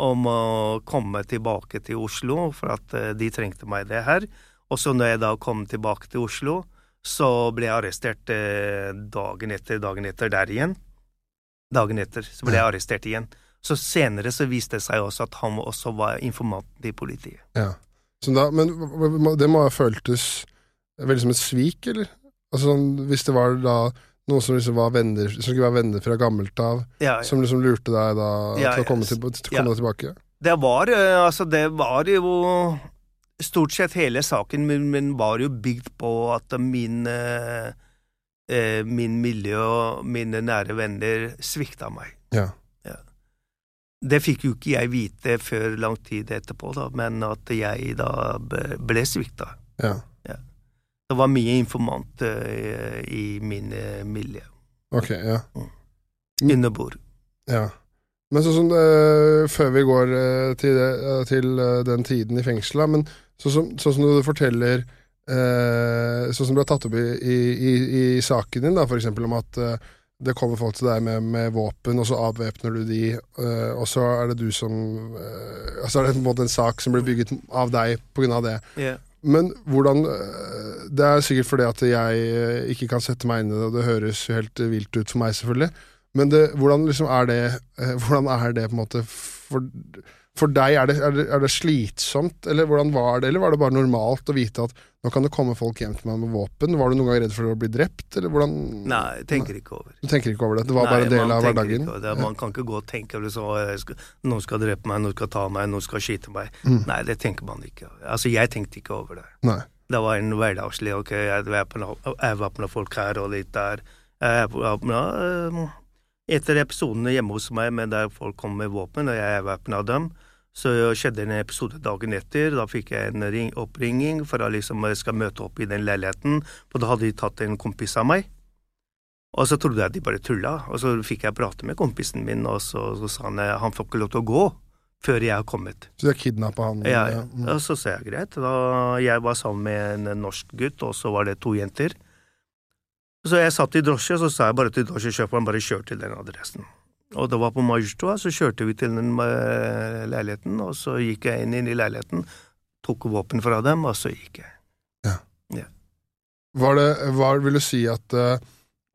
om å komme tilbake til Oslo, for at eh, de trengte meg det her. Og så når jeg da kom tilbake til Oslo, så ble jeg arrestert eh, dagen etter, dagen etter der igjen. Dagen etter så ble jeg arrestert igjen. Så senere så viste det seg også at han også var informanten til politiet. Ja. Så da, men det må ha føltes veldig som et svik, eller? Altså sånn, Hvis det var da noen som liksom var venner Som skulle være venner fra gammelt av, Ja, ja. som liksom lurte deg da Ja, til å komme, til, til å komme tilbake? Det var, eh, altså det var jo Stort sett hele saken min, min var jo bygd på at min eh, eh, Min miljø og mine nære venner svikta meg. Ja. Det fikk jo ikke jeg vite før lang tid etterpå, da, men at jeg da ble svikta. Ja. Det var mye informant uh, i min eh, miljø. Ok, ja. Mm. Underbord. ja. Men sånn som det, Før vi går eh, til, det, eh, til eh, den tiden i fengselet, men sånn som, sånn som du forteller eh, Sånn som ble tatt opp i, i, i, i saken din, da, for eksempel om at eh, det kommer folk til deg med, med våpen, og så avvæpner du de, eh, og så er det du som eh, Altså er det på en måte en sak som blir bygget av deg av det. Ja. Men hvordan øh, Det er sikkert fordi at jeg øh, ikke kan sette meg inn i det, og det høres jo helt vilt ut for meg, selvfølgelig. Men det, hvordan liksom er det øh, Hvordan er det på en måte for, for deg? Er det, er, det, er det slitsomt, eller hvordan var det? Eller var det bare normalt å vite at nå kan det komme folk hjem til meg med våpen? Var du noen gang redd for å bli drept, eller hvordan Nei, jeg tenker ikke over. Du tenker ikke over det? Det var Nei, bare en del av hverdagen? ikke. Man kan ikke gå og tenke det skal, Noen skal drepe meg, noen skal ta meg, noen skal skyte meg. Mm. Nei, det tenker man ikke. Altså, jeg tenkte ikke over det. Nei. Det var en hverdagslig Ok, jeg væpna folk her og litt der. Jeg væpna Etter episodene hjemme hos meg med der folk kom med våpen, og jeg væpna dem, så skjedde en episode dagen etter. Da fikk jeg en ring, oppringing for å liksom skal møte opp i den leiligheten, for da hadde de tatt en kompis av meg. Og så trodde jeg de bare tulla, og så fikk jeg prate med kompisen min, og så, så sa han eh, han får ikke lov til å gå før jeg har kommet. Så de har kidnappa han? Ja, ja. mm. Og så sa jeg greit. Da jeg var sammen med en norsk gutt, og så var det to jenter. Så jeg satt i drosje, og så sa jeg bare til drosjesjåføren bare kjør til den adressen. Og det var på Majorstua, så kjørte vi til den eh, leiligheten, og så gikk jeg inn, inn i leiligheten, tok våpen fra dem, og så gikk jeg. Ja. Var det, var, vil du si at eh,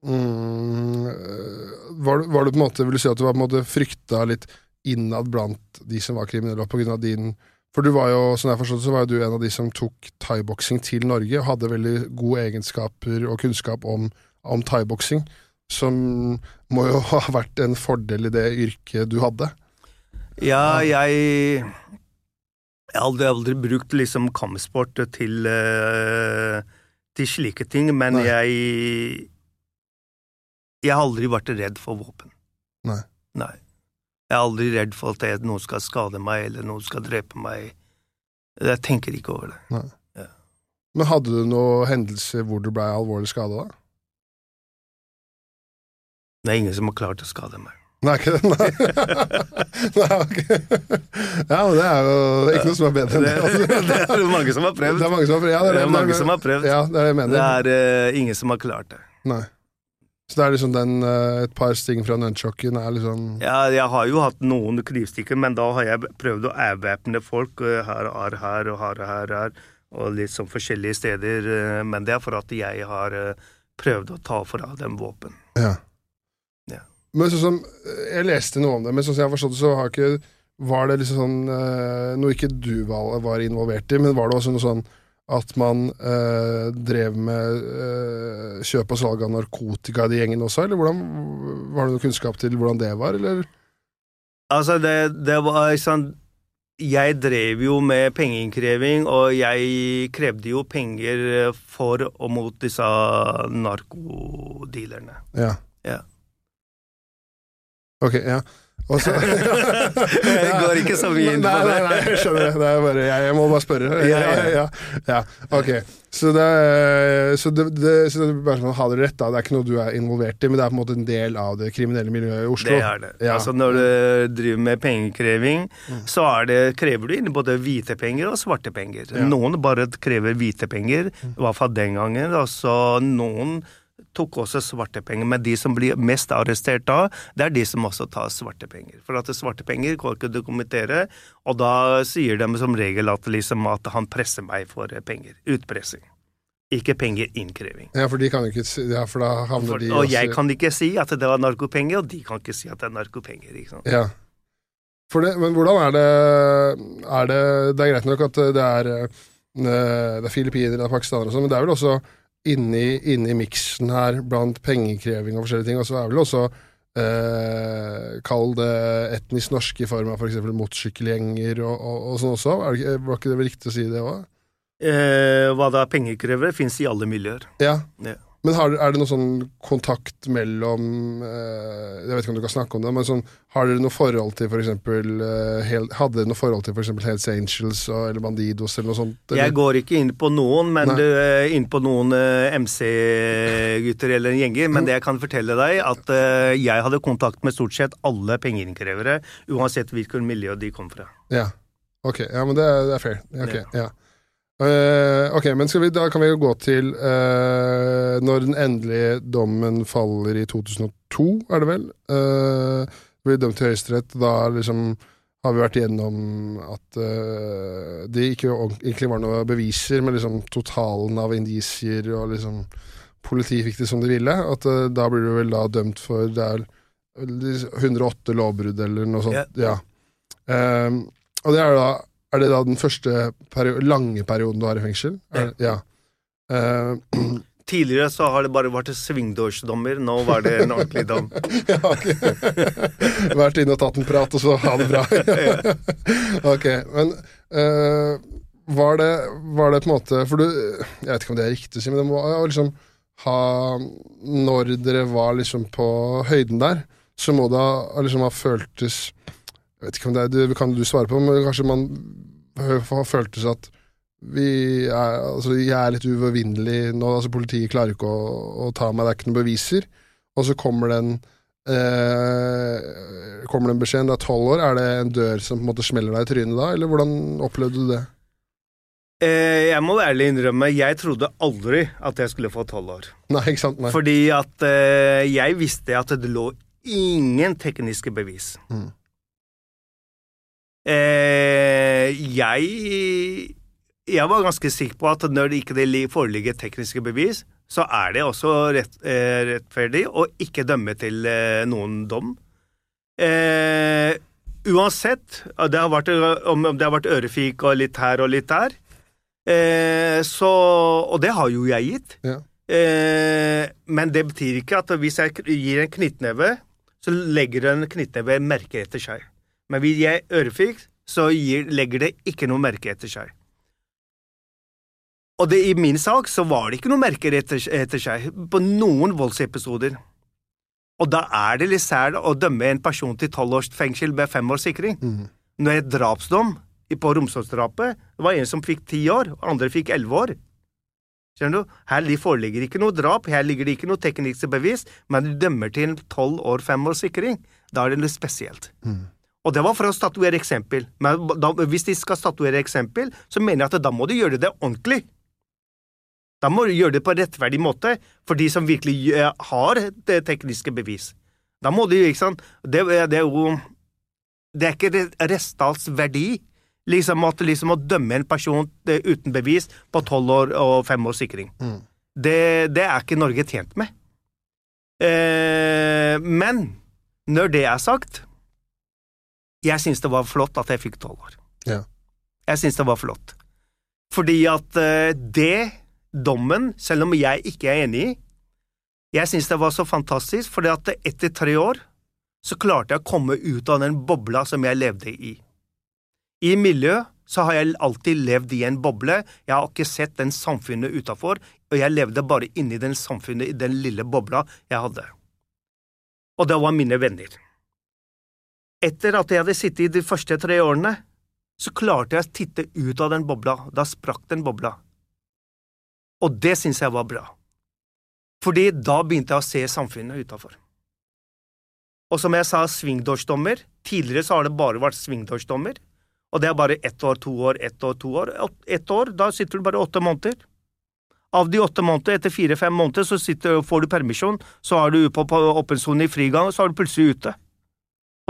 mm, eh, var, var det på en måte, vil du si at du var på en måte frykta litt innad blant de som var kriminelle, på grunn av din For du var jo, som jeg forstod, så var jo du en av de som tok thaiboksing til Norge, og hadde veldig gode egenskaper og kunnskap om, om thaiboksing, som må jo ha vært en fordel i det yrket du hadde. Ja, jeg Jeg har aldri, aldri brukt liksom kampsport til, eh, til slike ting, men Nei. jeg Jeg har aldri vært redd for våpen. Nei. Nei. Jeg er aldri redd for at noen skal skade meg, eller noen skal drepe meg. Jeg tenker ikke over det. Nei. Men hadde du noen hendelser hvor du ble alvorlig skada, da? Det er ingen som har klart å skade meg. Nei, ikke det? Nei. Nei, okay. Ja, men det er jo ikke noe som er bedre enn Det, det. altså. det er det mange som har prøvd. Det er mange som har prøvd. Ja, det er, Det er mange som har prøvd. Ja, det er det. Det er uh, ingen som har klart det. Nei. Så det er liksom den uh, et par sting fra nunchucken er liksom Ja, jeg har jo hatt noen knivstikker, men da har jeg prøvd å avvæpne folk eh, her og her, her og her og her, her, og litt sånn forskjellige steder. Men det er for at jeg har prøvd å ta fra dem våpen. Ja. Men sånn som Jeg leste noe om det, men sånn som jeg har forstått det, så har ikke Var det liksom sånn eh, Noe ikke du var, involvert i, men var det også noe sånn at man eh, drev med eh, kjøp og salg av narkotika i de gjengene også, eller hvordan Var det noe kunnskap til hvordan det var, eller? Altså, det, det var sånn Jeg drev jo med pengeinnkreving, og jeg krevde jo penger eh, for og mot disse narkodealerne. Ja. Ok, ja. Og så Jeg går ikke så mye inn på det. Nei, nei, jeg skjønner det. det er bare, jeg, jeg må bare spørre. Ja, ja, ja, ja. Ok. Så det, så det, det, så det er bare sånn, ha det rett, da. Det er ikke noe du er involvert i, men det er på en måte en del av det kriminelle miljøet i Oslo. Det er det. Ja. Altså Når du driver med pengekreving, så er det, krever du inn både hvite penger og svarte penger. Noen bare krever hvite penger, i hvert fall den gangen. Altså, så noen tok også svarte penger. Men de som blir mest arrestert da, det er de som også tar svarte penger. For at svarte penger kan ikke dokumentere, og da sier de som regel at, liksom, at han presser meg for penger. Utpressing. Ikke pengeinnkreving. Ja, for de kan jo ikke si- Ja, for da havner For, de og også jeg kan ikke si at det var narkopenger, og de kan ikke si at det er narkopenger. ikke sant? Ja. Det, men hvordan er det Er det Det er greit nok at det er eh, Det er filippinere, det er pakistanere og sånn, men det er vel også inni, inni miksen her, blant pengekreving og forskjellige ting, og så er vel også eh, Kall det etnisk norske i form av f.eks. motorsykkelgjenger og, og, og sånn også. Er det, var ikke det riktig å si det òg? Eh, hva da pengekrevere fins i alle miljøer. Ja. Ja. Men har, er det noe sånn kontakt mellom eh, Jeg vet ikke om du kan snakke om det, men sånn, har dere noe forhold til for eksempel eh, Hadde dere noe forhold til eksempel Hells Angels og, eller Bandidos eller noe sånt? Eller? Jeg går ikke inn på noen, men du, eh, inn på noen eh, MC-gutter eller gjenger. Men det jeg kan fortelle deg, at eh, jeg hadde kontakt med stort sett alle pengeinnkrevere, uansett hvilket miljø de kom fra. Ja. Ok, ja, men det, det er fair. Ja, Ok, ja. Eh, ok, men skal vi, da kan vi jo gå til uh, når den endelige dommen faller i 2002, er det vel? Uh, blir dømt til Høyesterett. Da liksom har vi vært igjennom at uh, det ikke egentlig var noe beviser, men liksom totalen av indisier og liksom Politiet fikk det som de ville. At da blir du vel da dømt for det er 108 lovbrudd eller noe sånt. Ja. Ehm, og det er da Er det da den første perio lange perioden du har i fengsel? Er, ja. Ehm, Tidligere så har det bare vært svingdørsdommer, nå var det en ordentlig dom. ja, ok. Vært inne og tatt en prat, og så ha det bra. ok, men uh, var, det, var det på en måte For du Jeg vet ikke om det er riktig å si, men det må liksom ha Når dere var liksom på høyden der, så må det ha, liksom ha føltes Jeg vet ikke om det er det kan du svare på, men kanskje man følte seg at vi er, altså, jeg er litt uovervinnelig nå. altså Politiet klarer ikke å, å ta meg, det er ikke noen beviser. Og så kommer den eh, Kommer den beskjeden, det er tolv år. Er det en dør som på en måte smeller deg i trynet da, eller hvordan opplevde du det? Eh, jeg må ærlig innrømme, jeg trodde aldri at jeg skulle få tolv år. Nei, ikke sant? Nei. Fordi at eh, jeg visste at det lå ingen tekniske bevis. Mm. Eh, jeg Jeg var ganske sikker på at når det ikke foreligger tekniske bevis, så er det også rett, eh, rettferdig å ikke dømme til eh, noen dom. Eh, uansett det har vært, om det har vært ørefik og litt her og litt der, eh, så Og det har jo jeg gitt. Ja. Eh, men det betyr ikke at hvis jeg gir en knyttneve, så legger en knyttneve merke etter seg. Men hvis jeg ørefik, så gir, legger det ikke noe merke etter seg. Og det, i min sak så var det ikke noe merker etter, etter seg på noen voldsepisoder. Og da er det litt sært å dømme en person til tolv års fengsel med fem års sikring. Mm. Når et drapsdom på Romsdalsdrapet var en som fikk ti år, og andre fikk elleve år. Skjønner du? Her foreligger ikke noe drap, her ligger det ikke noe teknisk bevis, men du dømmer til tolv år, fem års sikring. Da er det litt spesielt. Mm. Og det var for å statuere eksempel. Men da, hvis de skal statuere eksempel, så mener jeg at da må de gjøre det ordentlig. Da må du gjøre det på rettferdig måte for de som virkelig eh, har det tekniske bevis. Da må du, ikke sant Det, det er jo Det er ikke Restdals verdi liksom at liksom å dømme en person eh, uten bevis på tolv år og fem års sikring. Mm. Det, det, er ikke Norge tjent med. Eh, men når det er sagt Jeg syns det var flott at jeg fikk tolv år. Ja. Jeg syns det var flott. Fordi at eh, det dommen, selv om jeg ikke er enig i Jeg syns det var så fantastisk, fordi at etter tre år så klarte jeg å komme ut av den bobla som jeg levde i. I miljø så har jeg alltid levd i en boble, jeg har ikke sett den samfunnet utafor, og jeg levde bare inni den samfunnet, i den lille bobla jeg hadde. Og det var mine venner. Etter at jeg hadde sittet i de første tre årene, så klarte jeg å titte ut av den bobla, da sprakk den bobla. Og det syns jeg var bra, fordi da begynte jeg å se samfunnet utafor. Og som jeg sa, svingdårsdommer. Tidligere så har det bare vært svingdårsdommer, og det er bare ett år, to år, ett år, to år. Ett år, da sitter du bare åtte måneder. Av de åtte månedene, etter fire-fem måneder, så sitter, får du permisjon, så er du på, på åpen sone i frigang, og så er du plutselig ute.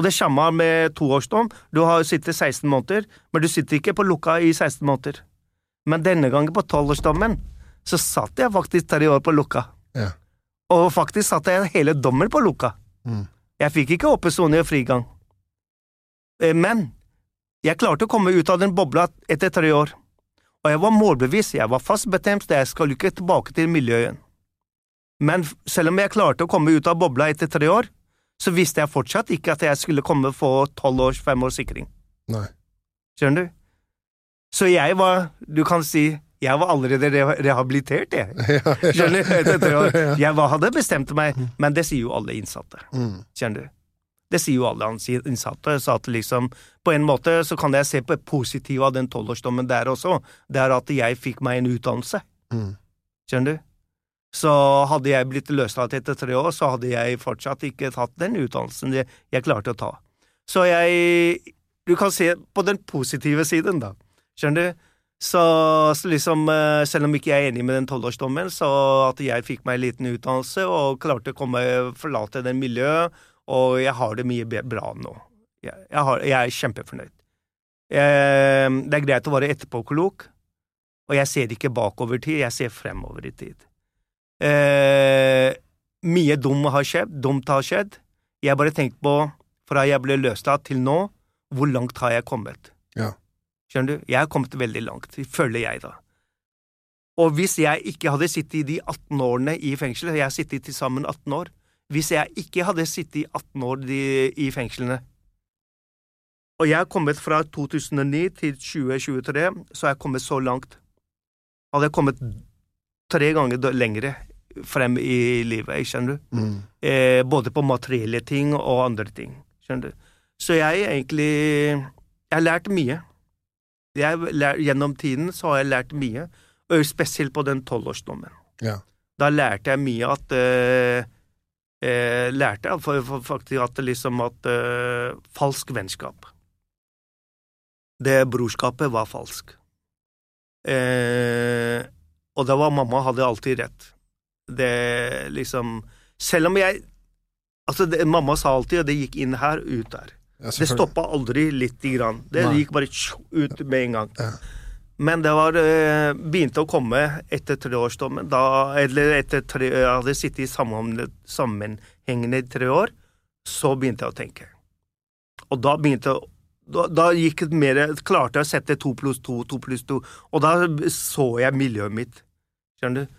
Og det samme med toårsdom. Du har sittet 16 måneder, men du sitter ikke på lukka i 16 måneder. Men denne gangen, på tolvårsdommen, så satt jeg faktisk tre år på lukka. Ja. Og faktisk satt jeg hele dommen på lukka. Mm. Jeg fikk ikke åpen sone og frigang. Eh, men jeg klarte å komme ut av den bobla etter tre år. Og jeg var målbevisst, jeg var fast bestemt, jeg skal ikke tilbake til miljøet. Men selv om jeg klarte å komme ut av bobla etter tre år, så visste jeg fortsatt ikke at jeg skulle komme få tolv års, fem års sikring. Nei. Skjønner du? Så jeg var, du kan si, jeg var allerede re rehabilitert, jeg. Skjønner du? Jeg var, hadde bestemt meg, men det sier jo alle innsatte. Mm. Skjønner du? Det sier jo alle innsatte, så at liksom På en måte så kan jeg se på positive av den tolvårsdommen der også, det er at jeg fikk meg en utdannelse. Mm. Skjønner du? Så hadde jeg blitt løslatt etter tre år, så hadde jeg fortsatt ikke tatt den utdannelsen jeg, klarte å ta. Så jeg Du kan se på den positive siden, da. Skjønner du? Så, så liksom, eh, selv om ikke jeg er enig med den tolvårsdommen, så at jeg fikk meg en liten utdannelse og klarte å komme, forlate den miljøet, og jeg har det mye bra nå. Jeg, jeg, har, jeg er kjempefornøyd. Jeg, det er greit å være etterpåklok, og jeg ser ikke bakover tid, jeg ser fremover i tid. Eh, mye dumt har skjedd, dumt har skjedd. Jeg bare tenkte på, fra jeg ble løslatt til nå, hvor langt har jeg kommet? Ja. Skjønner du? Jeg har kommet veldig langt, føler jeg da. Og hvis jeg ikke hadde sittet i de 18 årene i fengsel, jeg har sittet til sammen 18 år, hvis jeg ikke hadde sittet i 18 år i, i fengslene, og jeg har kommet fra 2009 til 2023, så har jeg kommet så langt. Hadde jeg kommet tre ganger lengre frem i livet, skjønner du? Mm. eh, både på materielle ting og andre ting. Skjønner du? Så jeg egentlig Jeg har lært mye. Lær, gjennom tiden så har jeg lært mye, og spesielt på den tolvårsdommen. Ja. Da lærte jeg mye at eh, eh, Lærte jeg for, for, faktisk at liksom at eh, Falsk vennskap. Det brorskapet var falsk. Eh, og det var mamma hadde alltid rett. Det liksom Selv om jeg Altså, det, mamma sa alltid, og det gikk inn her, ut der. Ja, Det stoppa aldri lite grann. Det Nei. gikk bare ut med en gang. Ja. Men det var eh, begynte å komme etter treårsdommen. Da, eller etter tre Jeg hadde sittet i sammenhengende i tre år. Så begynte jeg å tenke. Og da begynte da, da gikk det mer Klarte jeg å sette to pluss to, to pluss to, og da så jeg miljøet mitt. Skjønner du?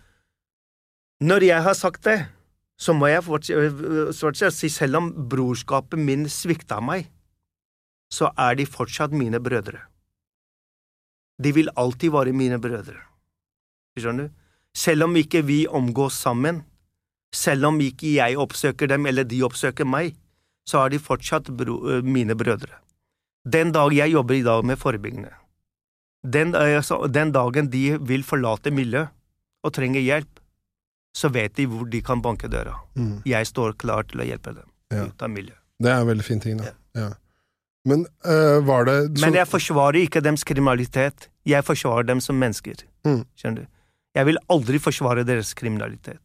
Når jeg har sagt det, så må jeg fortsatt, å si selv om brorskapet min svikta meg, så er de fortsatt mine brødre. De vil alltid være mine brødre. Skjønner du? Selv om ikke vi omgås sammen, Selv om ikke jeg oppsøker dem, eller de oppsøker meg, så er de fortsatt bro, eh, mine brødre. Den dag jeg jobber i dag med forebyggende, den, altså, den dagen de vil forlate miljøet og trenger hjelp, så vet de hvor de kan banke døra. Mm. Jeg står klar til å hjelpe dem Ja. ut av miljøet. Det er en veldig fin ting, da. Ja. Men øh, var det så, Men jeg forsvarer ikke deres kriminalitet. Jeg forsvarer dem som mennesker. Mm. Skjønner du? Jeg vil aldri forsvare deres kriminalitet.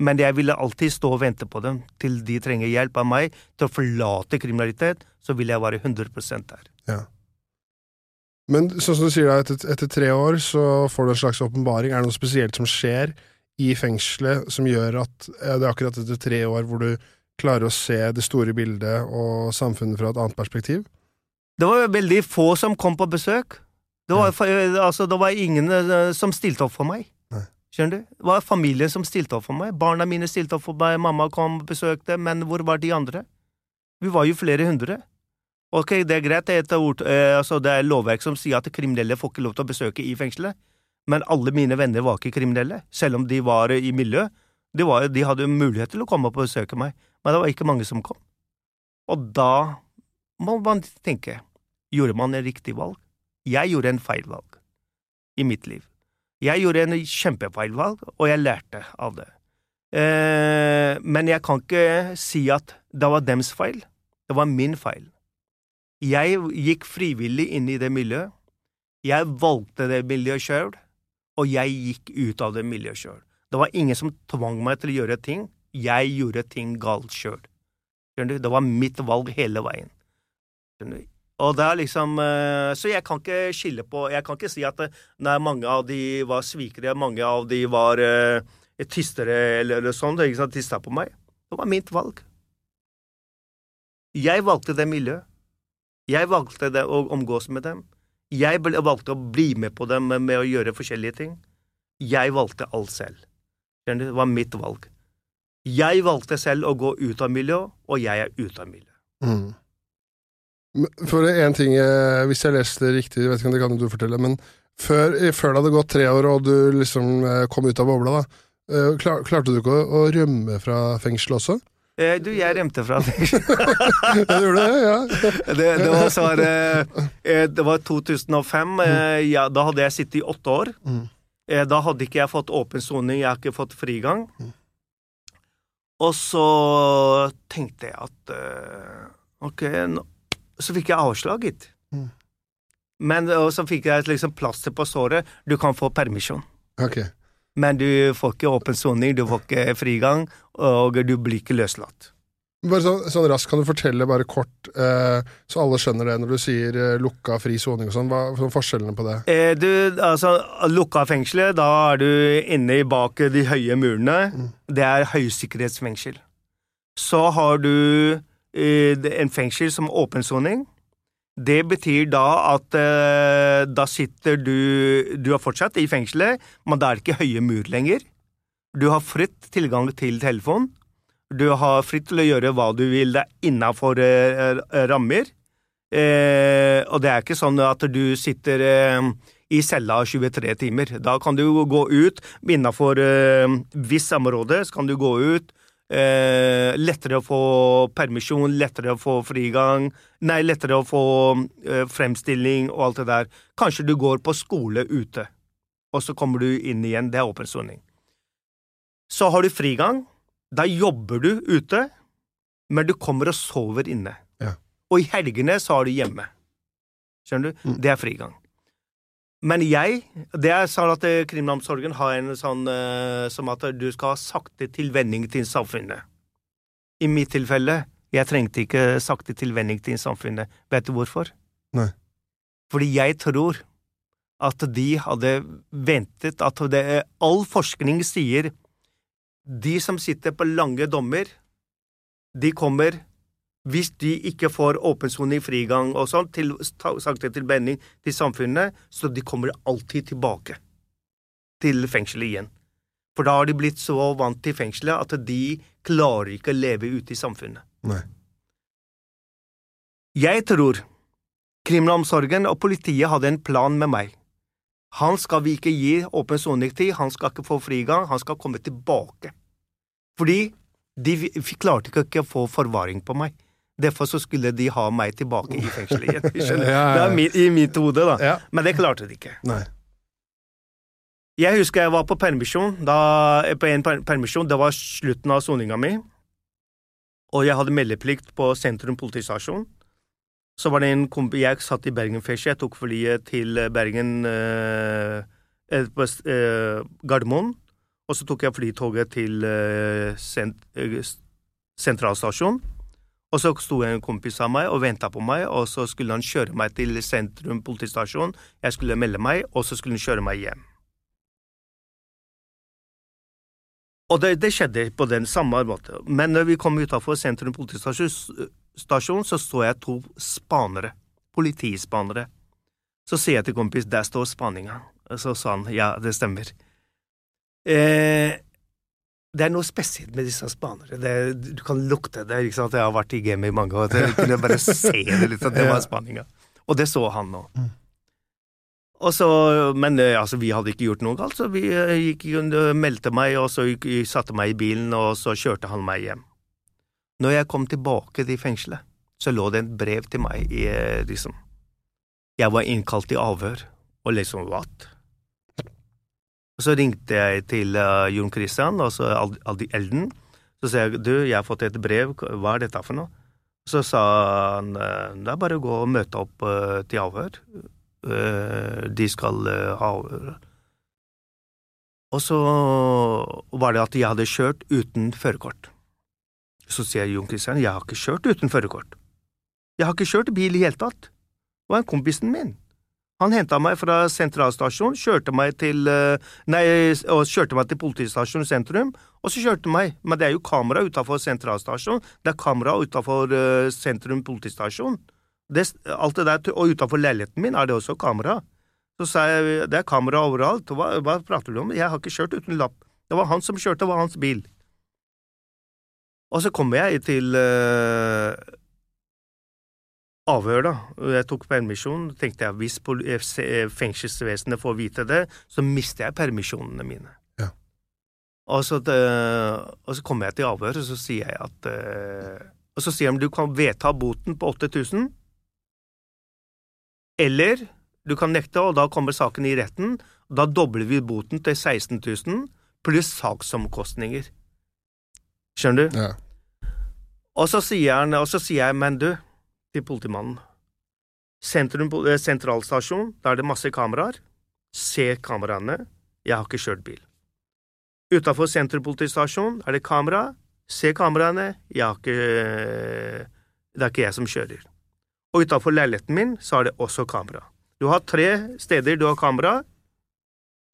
Men jeg ville alltid stå og vente på dem til de trenger hjelp av meg til å forlate kriminalitet. Så vil jeg være 100 der. ja. Men sånn som du sier, etter, etter tre år så får du en slags åpenbaring. Er det noe spesielt som skjer i fengselet som gjør at det er akkurat etter tre år hvor du klarer å se det store bildet og samfunnet fra et annet perspektiv? Det var veldig få som kom på besøk. Det var, altså, det var ingen eh, som stilte opp for meg. Nei. Skjønner du? Det var familien som stilte opp for meg. Barna mine stilte opp for meg, mamma kom og besøkte, men hvor var de andre? Vi var jo flere hundre. Ok, det er greit, det er, et ord, eh, altså, det er lovverk som sier at kriminelle får ikke lov til å besøke i fengselet, men alle mine venner var ikke kriminelle, selv om de var i miljø. De, var, de hadde mulighet til å komme og besøke meg, men det var ikke mange som kom. Og da må man tenke, gjorde man en riktig valg? Jeg gjorde en feil valg i mitt liv. Jeg gjorde en kjempefeil valg, og jeg lærte av det. Eh, men jeg kan ikke si at det var dems feil. Det var min feil. Jeg gikk frivillig inn i det miljøet. Jeg valgte det miljøet sjøl, og jeg gikk ut av det miljøet sjøl. Det var ingen som tvang meg til å gjøre ting. Jeg gjorde ting galt sjøl. Det var mitt valg hele veien. Og det er liksom eh, Så jeg kan ikke skille på Jeg kan ikke si at eh, nei, mange av de var svikere, mange av de var uh, tystere eller, eller sånn, ikke tista på meg. Det var mitt valg. Jeg valgte det miljøet. Jeg valgte det å omgås med dem. Jeg valgte å bli med på dem med, å gjøre forskjellige ting. Jeg valgte alt selv. Det var mitt valg. Jeg valgte selv å gå ut av miljøet, og jeg er ute av miljøet. Mm. For en ting, hvis jeg leste riktig, vet ikke om det kan du fortelle, men før, før det hadde gått tre år og du liksom eh, kom ut av bobla, da, eh, klar, klarte du ikke å rømme fra fengselet også? Eh, du, jeg rømte fra fengsel. Ja, du gjorde det, ja. det, det, var så, eh, eh, det var 2005. Eh, ja, da hadde jeg sittet i åtte år. Mm. Eh, da hadde ikke jeg fått åpen soning, jeg har ikke fått frigang. Mm. Og så tenkte jeg at eh, Ok, nå, så fikk jeg avslag, gitt. Mm. Men så fikk jeg et liksom plaster på såret. Du kan få permisjon. Ok. Men du får ikke åpen soning, du får ikke frigang, og du blir ikke løslatt. Bare sånn, sånn raskt, kan du fortelle bare kort, eh, så alle skjønner det, når du sier eh, lukka fri soning og sånn, hva er forskjellene på det? Eh, du, altså, lukka fengselet, da er du inne bak de høye murene. Mm. Det er høysikkerhetsfengsel. Så har du eh, en fengsel som åpensoning. Det betyr da at eh, da sitter du Du er fortsatt i fengselet, men da er det ikke høye mur lenger. Du har fritt tilgang til telefon. Du har fritt til å gjøre hva du vil innafor eh, rammer. Eh, og det er ikke sånn at du sitter eh, i cella 23 timer. Da kan du gå ut innafor eh, viss område, så kan du gå ut. Eh, lettere å få permisjon, lettere å få frigang, nei, lettere å få eh, fremstilling og alt det der. Kanskje du går på skole ute, og så kommer du inn igjen. Det er åpen soning. Så har du frigang. Da jobber du ute, men du kommer og sover inne. Ja. Og i helgene så er du hjemme. Skjønner du? Mm. Det er frigang. Men jeg Det er sånn at eh, kriminalomsorgen har en sånn uh, som at du skal ha sakte tilvenning til samfunnet. I mitt tilfelle, jeg trengte ikke sakte tilvenning til samfunnet. Vet du hvorfor? Nei. Fordi jeg tror at de hadde ventet at det, All forskning sier de som sitter på lange dommer, de kommer hvis de ikke får åpensoning, frigang og sånn, til, sakte tilvenning til samfunnet, så de kommer alltid tilbake til fengselet igjen. For da har de blitt så vant til fengselet at de klarer ikke å leve ute i samfunnet. Nei. Jeg tror kriminalomsorgen og politiet hadde en plan med meg. Han skal vi ikke gi åpen soningstid, han skal ikke få frigang, han skal komme tilbake. Fordi de klarte ikke å få forvaring på meg. Derfor så skulle de ha meg tilbake i fengselet igjen. Skjønner? Ja, ja, Det ja. i mitt hode, da. Men det klarte de ikke. Nei. Jeg husker jeg var på permisjon, da, på en per permisjon, det var slutten av soninga mi, og jeg hadde meldeplikt på Sentrum politistasjon. Så var det en kompis jeg satt i Bergen fengsel, jeg tok flyet til Bergen eh, eh, på eh, Gardermoen, og så tok jeg flytoget til eh, sent, eh, s- sentralstasjon. Og så sto en kompis av meg og venta på meg, og så skulle han kjøre meg til Sentrum politistasjon. Jeg skulle melde meg, og så skulle han kjøre meg hjem. Og det, det skjedde på den samme måte. Men når vi kom utafor Sentrum politistasjon, stasjon, så så jeg to spanere, politispanere. Så sier jeg til kompis, der står spaninga. Så sa han, ja, det stemmer. Eh, det er noe spesielt med disse spanere. Det, du kan lukte det. ikke sant? Jeg har vært i gamet i mange år. Jeg kunne bare se det litt, at det var spaninga. Og det så han nå. Så, men eh, altså, vi hadde ikke gjort noe galt, så vi eh, gikk, meldte meg, og så gikk, satte meg i bilen, og så kjørte han meg hjem. Når jeg kom tilbake til fengselet, så lå det et brev til meg i eh, liksom Jeg var innkalt til avhør, og liksom what? Og så ringte jeg til uh, Jon Christian, altså så Aldi Elden. Så sa jeg du, jeg har fått et brev, hva er dette for noe? Så sa han eh, det er bare å gå og møte opp uh, til avhør. Uh, de skal ha avhør. Og så var det at jeg hadde kjørt uten førerkort. Så sier Jon Christian jeg har ikke kjørt uten førerkort. Jeg har ikke kjørt bil i hele tatt. Det var kompisen min. Han henta meg fra sentralstasjonen, kjørte meg til eh, Nei, og kjørte meg til politistasjonen sentrum, og så kjørte meg Men det er jo kamera utafor sentralstasjonen, det er kamera utafor uh, sentrum politistasjon. Det, alt det der, Og utafor leiligheten min er det også kamera. Så sa jeg det er kamera overalt, hva, hva prater du om? Jeg har ikke kjørt uten lapp. Det var han som kjørte, det var hans bil. Og så kommer jeg til eh, avhør, da. Jeg tok permisjon. tenkte jeg hvis eh, se- fengselsvesenet får vite det, så mister jeg permisjonene mine. Ja. Og, så, det- og så kommer jeg til avhør, og så sier jeg at eh, Og så sier de du kan vedta boten på 8000, eller du kan nekte, og da kommer saken i retten. Da dobler vi boten til 16 000 pluss saksomkostninger. Skjønner du? Ja. Og så sier han, og så sier jeg, men du, til politimannen, sentrum, eh, sentralstasjon, der er det masse kameraer, se kameraene, jeg har ikke kjørt bil. Utafor sentrum politistasjon er det kamera, se kameraene, jeg har ikke, det er ikke jeg som kjører. Og utafor leiligheten min så er det også kamera. Du har tre steder du har kamera,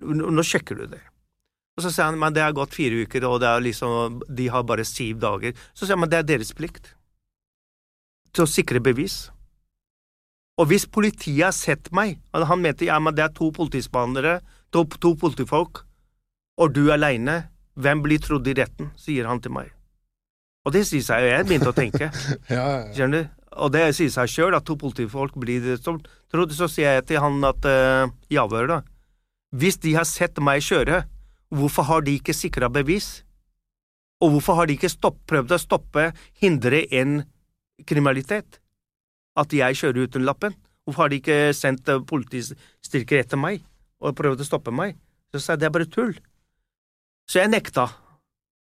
nå sjekker du det. Og så sier han men det har gått fire uker, og det er liksom, de har bare syv dager. Så sier han men det er deres plikt til å sikre bevis. Og hvis politiet har sett meg, og han mente ja, men det er to politispanere, to, to politifolk, og du aleine, hvem blir trodd i retten, sier han til meg. Og det sier seg, jeg begynte å tenke. Ja, ja. Skjønner du? Og det sier seg sjøl at to politifolk blir trodd. Så sier jeg til han at uh, i avhøret, da Hvis de har sett meg kjøre, hvorfor har de ikke sikra bevis? Og hvorfor har de ikke stopp, prøvd å stoppe, hindre en kriminalitet? At jeg kjører uten lappen? Hvorfor har de ikke sendt eh, politistyrker etter meg og prøvd å stoppe meg? Så sa jeg det er bare tull. Så jeg nekta.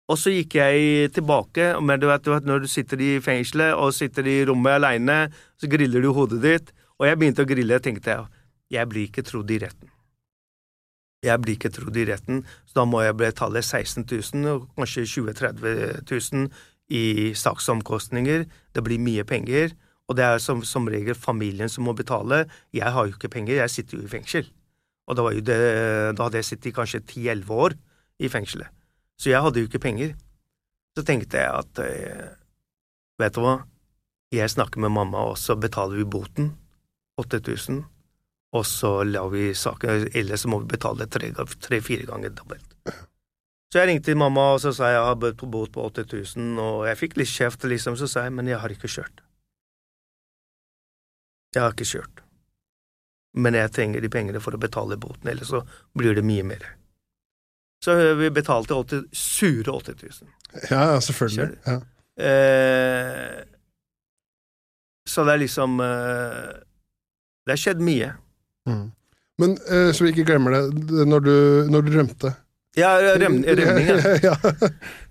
Og så gikk jeg tilbake, men du vet, du vet når du sitter i fengselet og sitter i rommet aleine, så griller du hodet ditt, og jeg begynte å grille, tenkte jeg, jeg blir ikke trodd i retten. Jeg blir ikke trodd i retten, så da må jeg betale 16 000, og kanskje 20 000-30 000 i saksomkostninger, det blir mye penger, og det er som, som regel familien som må betale, jeg har jo ikke penger, jeg sitter jo i fengsel. Og jo det, da hadde jeg sittet i kanskje 10-11 år i fengselet. Så jeg hadde jo ikke penger. Så tenkte jeg at eh, vet du hva, jeg snakker med mamma, og så betaler vi boten, 8000, og så lar vi saken, ellers må vi betale tre-fire tre, fire ganger dobbelt. Så jeg ringte mamma, og så sa jeg jeg har bot bot på 8000, og jeg fikk litt kjeft, liksom, så sa jeg men jeg har ikke kjørt. Jeg har ikke kjørt. Men jeg trenger de pengene for å betale boten, ellers så blir det mye mer. Så vi betalte 80, sure 80 000. Ja, ja, selvfølgelig. Ja. Eh, så det er liksom eh, Det har skjedd mye. Mm. Men eh, så vi ikke glemmer det- når du, når du rømte Ja, røm, rømning, ja.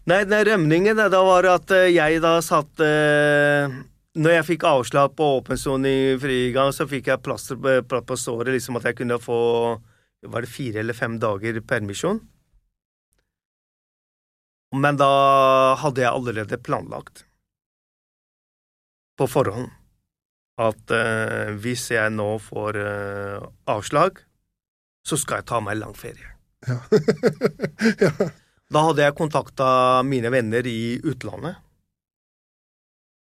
Nei, den rømningen da, var at eh, jeg da satt eh, Når jeg fikk avslag på åpen sone i frigang, så fikk jeg plaster på, på såret, liksom at jeg kunne få Var det fire eller fem dager permisjon? Men da hadde jeg allerede planlagt på forhånd at eh, hvis jeg nå får eh, avslag, så skal jeg ta meg lang ferie. Ja. ja. Da hadde jeg kontakta mine venner i utlandet.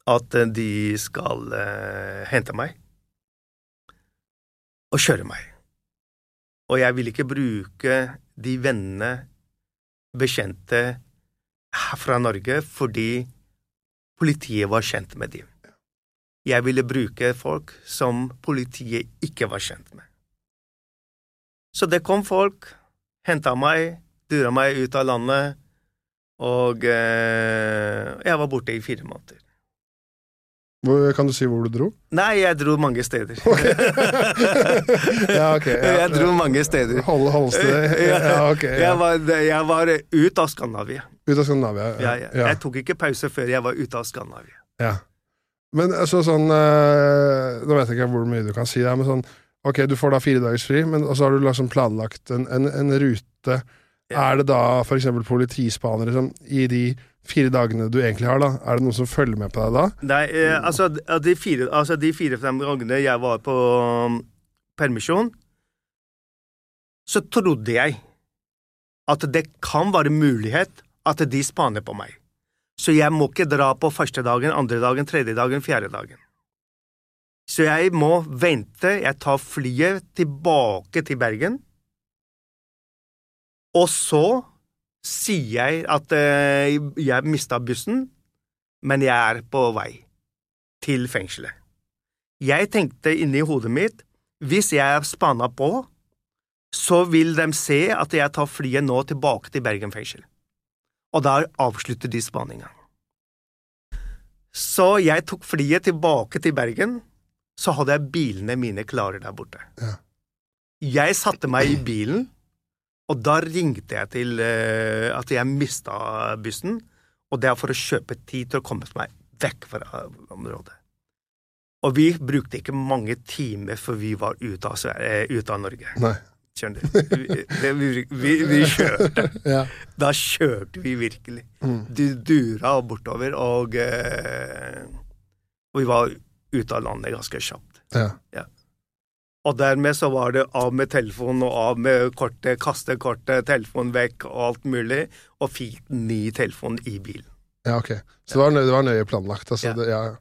At eh, de skal eh, hente meg og kjøre meg. Og jeg vil ikke bruke de vennene, bekjente fra Norge, fordi politiet var kjent med dem. Jeg ville bruke folk som politiet ikke var kjent med. Så det kom folk, henta meg, dura meg ut av landet, og eh, jeg var borte i fire måneder. Hvor, kan du si hvor du dro? Nei, jeg dro mange steder. ja, ok. Ja, jeg dro mange steder. Hold, Holsted? Ja, ok. Ja. Jeg, var, jeg var ut av Skandinavia. Ut av Skandinavia? Ja, ja. Jeg tok ikke pause før jeg var ute av Skandinavia. Ja. Men altså sånn eh, Nå vet jeg ikke hvor mye du kan si der, men sånn Ok, du får da fire dagers fri, men så har du liksom planlagt en, en, en rute. Ja. Er det da eksempel politispanere som i de fire dagene du egentlig har, da, er det noen som følger med på deg da? Nei, eh, altså de fire, altså de fire-fem gangene jeg var på um, permisjon, så trodde jeg at det kan være mulighet at de spaner på meg. Så jeg må ikke dra på første dagen, andre dagen, tredje dagen, fjerde dagen. Så jeg må vente, jeg tar flyet tilbake til Bergen, og så sier jeg at eh, jeg mista bussen, men jeg er på vei til fengselet. Jeg tenkte inni hodet mitt, hvis jeg er spanna på, så vil de se at jeg tar flyet nå tilbake til Bergen fengsel. Og da avslutter de spaninga. Så jeg tok flyet tilbake til Bergen, så hadde jeg bilene mine klare der borte. Ja. Jeg satte meg i bilen, og da ringte jeg til uh, at jeg mista bussen, og det er for å kjøpe tid til å komme meg vekk fra området. Og vi brukte ikke mange timer før vi var ute av, Sverige, eh, ute av Norge. Nei. Skjønner du? Vi, vi, vi, vi kjørte. Ja. Da kjørte vi virkelig. Mm. Du dura bortover, og, eh, og vi var ute av landet ganske kjapt. Ja. Og dermed så var det av med telefonen og av med kortet, kaste kortet, telefonen vekk og alt mulig, og fikk ny telefon i bilen. ja, ok. Så det var nøye, det var nøye planlagt. Altså, Ja. det, ja.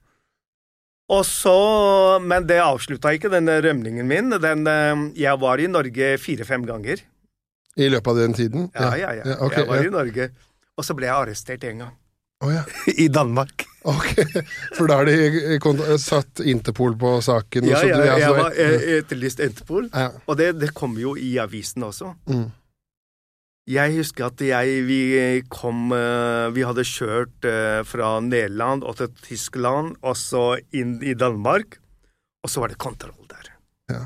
Og så, Men det avslutta ikke den rømningen min. Den, eh, jeg var i Norge fire-fem ganger. I løpet av den tiden? Ja, ja, ja. ja Okay, jeg var ja. i Norge. Og så ble jeg arrestert en gang. Å ja. I Danmark. Ok, for da har de satt Interpol på saken? Ja, ja, ja, jeg var eh, etterlyst Interpol. ja. Og det, det kom jo i avisen også. Mm. Jeg husker at jeg, vi kom eh, Vi hadde kjørt eh, fra Nederland og til Tyskland, og så inn i Danmark, og så var det kontroll der. Ja.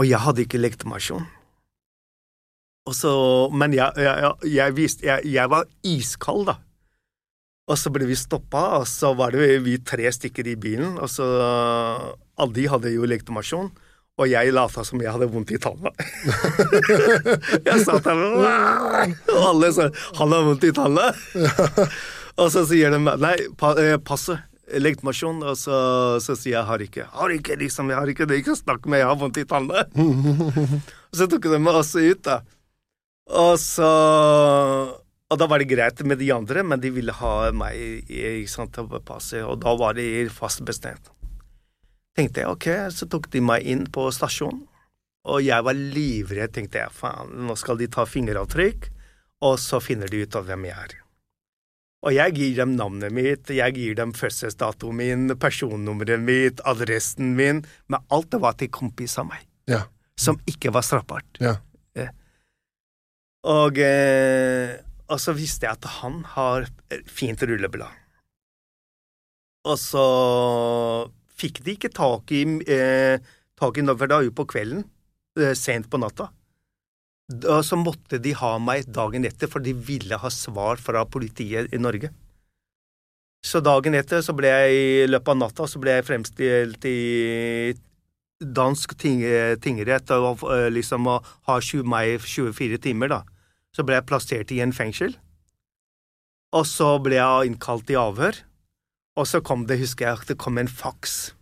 Og jeg hadde ikke legitimasjon. Og så, men jeg, jeg, jeg, visste, jeg, jeg var iskald, da. Og så ble vi stoppa, og så var det vi tre stykker i bilen, og så Alle de hadde jo legitimasjon, og jeg lata som jeg hadde vondt i tanna. jeg satt der og alle sa 'han har vondt i tanna'. og så sier de 'nei, eh, passet'. Legitimasjon, og så, så sier jeg 'har ikke'. 'Har ikke, liksom. Jeg har ikke det. Ikke snakk med jeg har vondt i tanna'. og så tok de meg også ut, da. Og så Og da var det greit med de andre, men de ville ha meg i- ikke sant, passet, og da var de fast bestemt. Tenkte jeg ok, så tok de meg inn på stasjonen, og jeg var livredd, tenkte jeg, faen, nå skal de ta fingeravtrykk, og så finner de ut av hvem jeg er. Og jeg gir dem navnet mitt, jeg gir dem fødselsdatoen min, personnummeret mitt, adressen min, men alt det var til kompis av meg, Ja. som ikke var straffbart. Ja. Og, eh, og så visste jeg at han har fint rulleblad. Og så fikk de ikke tak i, eh, tak i for det var jo på kvelden, eh, sent på natta. Og så måtte de ha meg dagen etter, for de ville ha svar fra politiet i Norge. Så dagen etter så ble jeg i løpet av natta så ble jeg fremstilt i dansk ting, tingrett og eh, liksom ha 20, meg 24 timer, da. Så ble jeg plassert i en fengsel. Og så ble jeg innkalt i avhør. Og så kom det, husker jeg, det kom en faks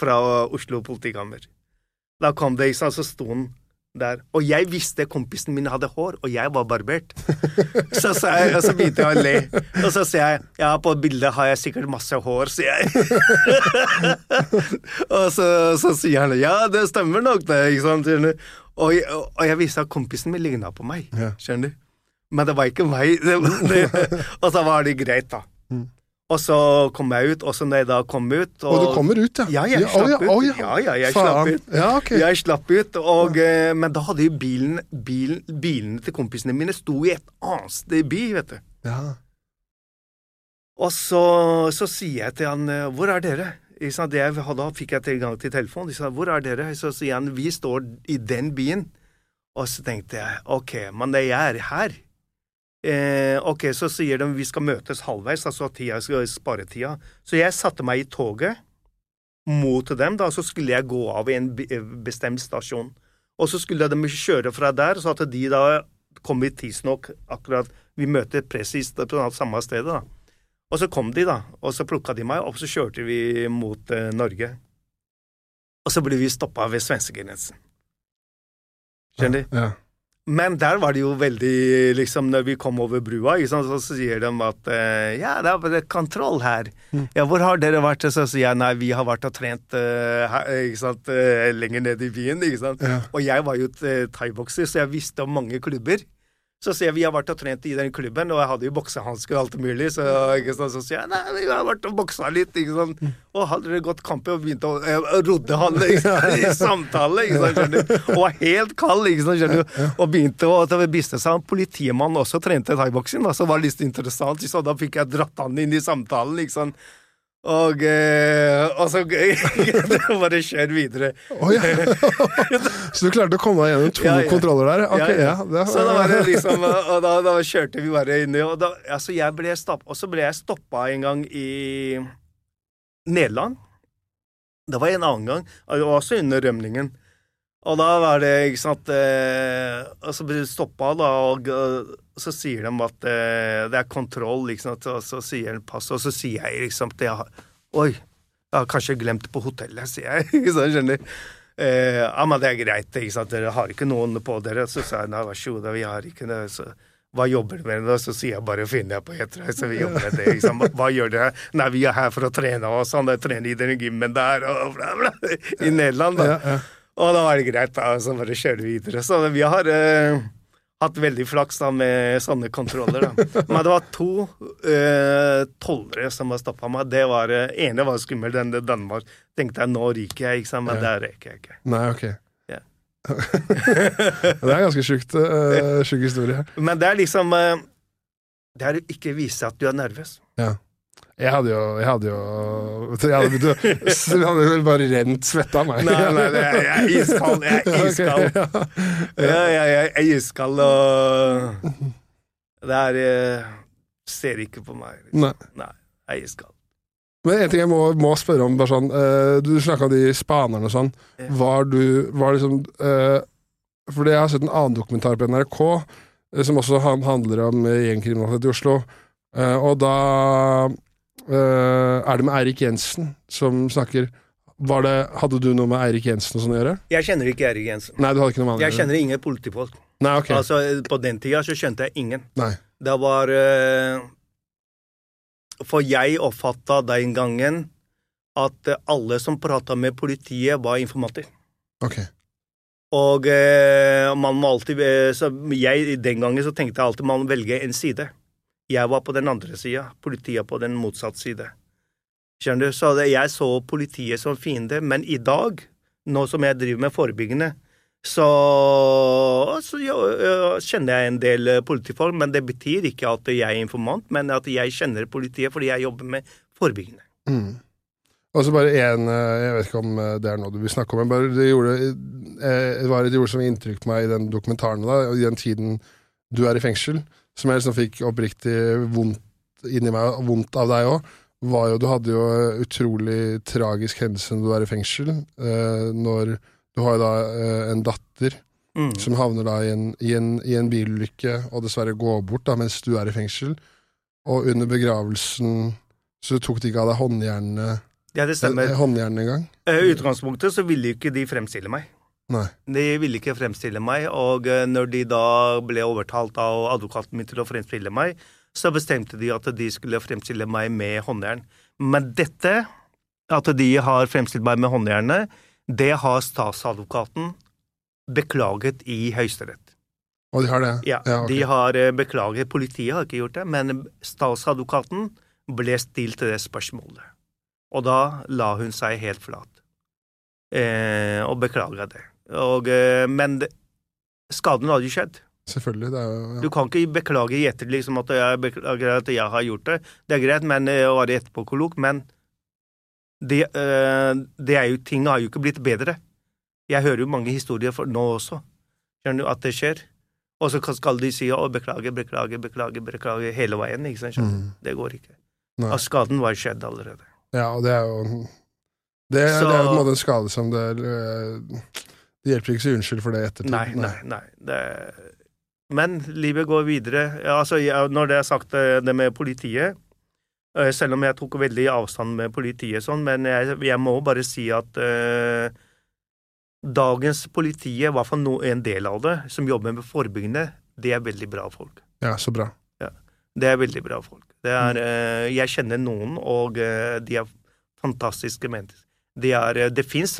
fra Oslo politikammer. Da kom det, så sto han der. Og jeg visste kompisen min hadde hår, og jeg var barbert. Så, så, jeg, og så begynte jeg å le. Og så sier jeg ja, på bildet har jeg sikkert masse hår, sier jeg. og så, så, sier han ja, det stemmer nok, det. ikke sant, og, og, jeg visste at kompisen min ligna på meg, skjønner du. Men det var ikke meg. Og så var det greit, da. Mm. Og så kom jeg ut, og så når jeg da kom ut Og, og du kommer ut, ja? Ja, jeg slapp ja, oh, ja. ut. Ja, ja, jeg slapp ut. Ja, okay. Jeg slapp ut, og, ja. Men da hadde jo bilen, bilen, bilene til kompisene mine sto i et annet sted by, vet du. Ja. Og så, så sier jeg til han eh, Hvor er dere? Da fikk jeg tilgang til telefonen. De sa hvor er dere? Så sier han vi står i den byen. Og så tenkte jeg ok, men jeg er her. Eh, ok, så sier de vi skal møtes halvveis, altså tida skal spare tida. Så jeg satte meg i toget mot dem, da, så skulle jeg gå av i en bestemt stasjon. Og så skulle de kjøre fra der, så at de da kom i tidsnok akkurat Vi møter presis på samme stedet, da. Og så kom de, da, og så plukka de meg, og så kjørte vi mot eh, Norge. Og så ble vi stoppa ved svenskegrensen. Skjønner du? Ja, ja. Men der var det jo veldig liksom Når vi kom over brua, så, så sier de at uh, ja, det er kontroll her. Mm. Ja, hvor har dere vært? Så sier jeg nei, vi har vært og trent uh, her, sant, uh, lenger nede i byen. sant. Ja. Og jeg var jo thaibokser, så jeg visste om mange klubber. Så sier jeg vi har vært og trent i den klubben, og jeg hadde jo boksehansker og alt mulig. Så, sant, så sier jeg nei, vi har vært og boksa litt. ikke sant. Og hadde det gått kamp og begynte å jeg rodde han i samtale, ikke sant, skjønner du. Og var helt kald, ikke sant, skjønner du. Og begynte å det viste seg politimannen også trente thaiboksing, så var det litt interessant. Så da fikk jeg dratt han inn i samtalen. ikke sant. Og, eh, og så bare kjør videre. Oh, ja. så du klarte å komme deg gjennom to ja, ja. kontroller der? Okay, ja, det, så da var det liksom Og da, da kjørte vi bare inn og da, altså jeg ble stopp, Og så ble jeg stoppa en gang i Nederland. Det var en annen gang, også under rømningen. Og da var det, ikke sant eh, Og så blir du stoppa, da, og, og, så sier de at eh, det er kontroll, liksom, og så sier de pass, og så sier jeg liksom til jeg Oi, jeg har kanskje glemt det på hotellet, sier jeg. ikke sant, skjønner eh, Ja, men det er greit, ikke sant, dere har ikke noen på dere. Så sa jeg nei, vær så god, vi har ikke det. så hva jobber du med? og Så sier jeg bare finner jeg på Hetrøy, så vi jobber med det. Liksom. Hva gjør dere? Nei, vi er her for å trene oss, han trener i den gymmen der, og bla, bla, i Nederland, da. Ja, ja. Og da var det greit, da, så bare kjøre videre. Så vi har uh, hatt veldig flaks da med sånne kontroller, da. Men det var to uh, tollere som har stoppa meg. Det var, uh, ene var skummel, den i Danmark. Tenkte jeg nå ryker jeg, ikke sant, men ja. der røyker jeg ikke. Nei, ok. Yeah. det er en ganske sjukt. Uh, sjuk historie. Men det er liksom Det er å ikke vise at du er nervøs. Ja. Jeg hadde jo Jeg hadde jo Jeg hadde, jeg hadde vel bare rent svette av meg. Nei, nei, jeg er iskald. Jeg er iskald. Ja, jeg er iskald, og Det er ser ikke på meg. Liksom. Nei. nei. Jeg er iskald. Men en ting jeg må, må spørre om, sånn uh, Du snakka om de spanerne og sånn. Var du Var liksom uh, Fordi jeg har sett en annen dokumentar på NRK uh, som også handler om gjengkriminalitet i Oslo. og da Uh, er det med Eirik Jensen som snakker det, Hadde du noe med Eirik Jensen og sånn å gjøre? Jeg kjenner ikke Eirik Jensen. Nei, du hadde ikke noe med han Jeg kjenner ingen politifolk. Nei, ok. Altså, På den tida så skjønte jeg ingen. Nei. Det var uh, For jeg oppfatta den gangen at alle som prata med politiet, var informanter. Ok. Og uh, man må alltid så jeg, Den gangen så tenkte jeg alltid man velger en side. Jeg var på den andre sida, politiet på den motsatte side. Skjønner du? Så jeg så politiet som fiende, men i dag, nå som jeg driver med forebyggende, Så, så ja, kjenner jeg en del eh, politifolk, men det betyr ikke at jeg er informant, men at jeg kjenner politiet fordi jeg jobber med forebyggende. Mm. Og så bare én Jeg vet ikke om eh, det er noe du vil snakke om, men bare det, gjorde, eh, det var et som inntrykk på meg i den dokumentaren, da, i den tiden du er i fengsel, som jeg liksom fikk oppriktig vondt inni meg, vondt av deg òg, var jo Du hadde jo utrolig tragisk hendelse når du er i fengsel, eh, når du har jo da eh, en datter Mm. som havner da i en, i, en, i en bilulykke og dessverre går bort da mens du er i fengsel. Og under begravelsen så tok de ikke av deg håndjernene Ja, det stemmer. eh, håndjernene engang. I utgangspunktet så ville jo ikke de fremstille meg. Nei. De ville ikke fremstille meg, og eh, når de da ble overtalt av advokaten min til å fremstille meg, så bestemte de at de skulle fremstille meg med håndjern. Men dette, at de har fremstilt meg med håndjernet, det har statsadvokaten beklaget i Høyesterett. Og de har det? Ja, ok. de har eh, beklaget. Politiet har ikke gjort det, men statsadvokaten ble stilt det spørsmålet. Og da la hun seg helt flat eh, og beklaga det. Og, eh, men skaden hadde jo skjedd. Selvfølgelig. Jo ja. Du kan ikke beklage i etter liksom at jeg beklager at jeg har gjort det. Det er greit men, eh, å være etterpåklok, men det, eh, det er jo, ting har jo ikke blitt bedre. Jeg hører jo mange historier for nå også, skjønner du, at det skjer. Og så skal de si å, beklage, beklage, beklage, beklage hele veien. ikke sant? Mm. Det går ikke. Nei. Og skaden var skjedd allerede. ja, og det er jo Det, Så- det er jo på en måte en skade som det Det hjelper ikke å si unnskyld for det i ettertid. Nei, nei, nei. Det, men livet går videre. Ja, altså, jeg, når det er sagt eh, det med politiet eh, Selv om jeg tok veldig avstand med politiet, sånn, men jeg, jeg må bare si at uh, dagens politi, i hvert fall en del av det, som jobber med forebyggende, det er veldig bra folk. Ja, så bra. Det er veldig bra folk. Det er, uh, jeg kjenner noen, og uh, de er fantastiske mennesker. De er, det fins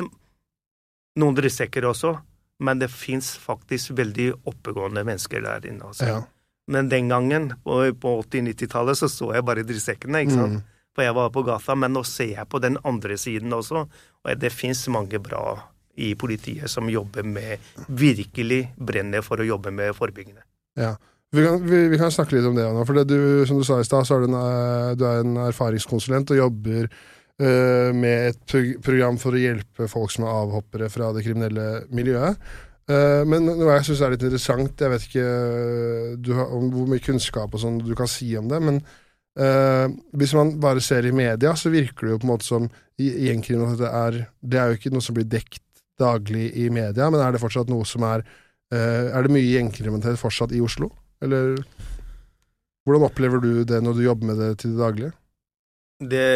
noen drittsekker også, men det fins faktisk veldig oppegående mennesker der inne også. Ja. Men den gangen, på, på 80-90-tallet, så så jeg bare drittsekkene, ikke sant. Mm. For jeg var på gata, men nå ser jeg på den andre siden også, og det fins mange bra i politiet som jobber med Virkelig brenner for å jobbe med forebyggende. Ja. Vi kan, vi, vi kan snakke litt om det nå. For det du, som du sa i stad, så er du en, eh, du er en erfaringskonsulent og jobber med et program for å hjelpe folk som er avhoppere fra det kriminelle miljøet. Eh, men noe jeg syns er litt interessant, jeg vet ikke eh, har, hvor mye kunnskap og sånn du kan si om det, men uh, hvis man bare ser i media, så virker det jo på en måte som gjengkriminalitet er Det er jo ikke noe som blir dekt daglig i media, men er det fortsatt noe som er uh, Er det mye gjengkriminalitet fortsatt i Oslo? Eller hvordan opplever du det når du jobber med det til det daglige? Det,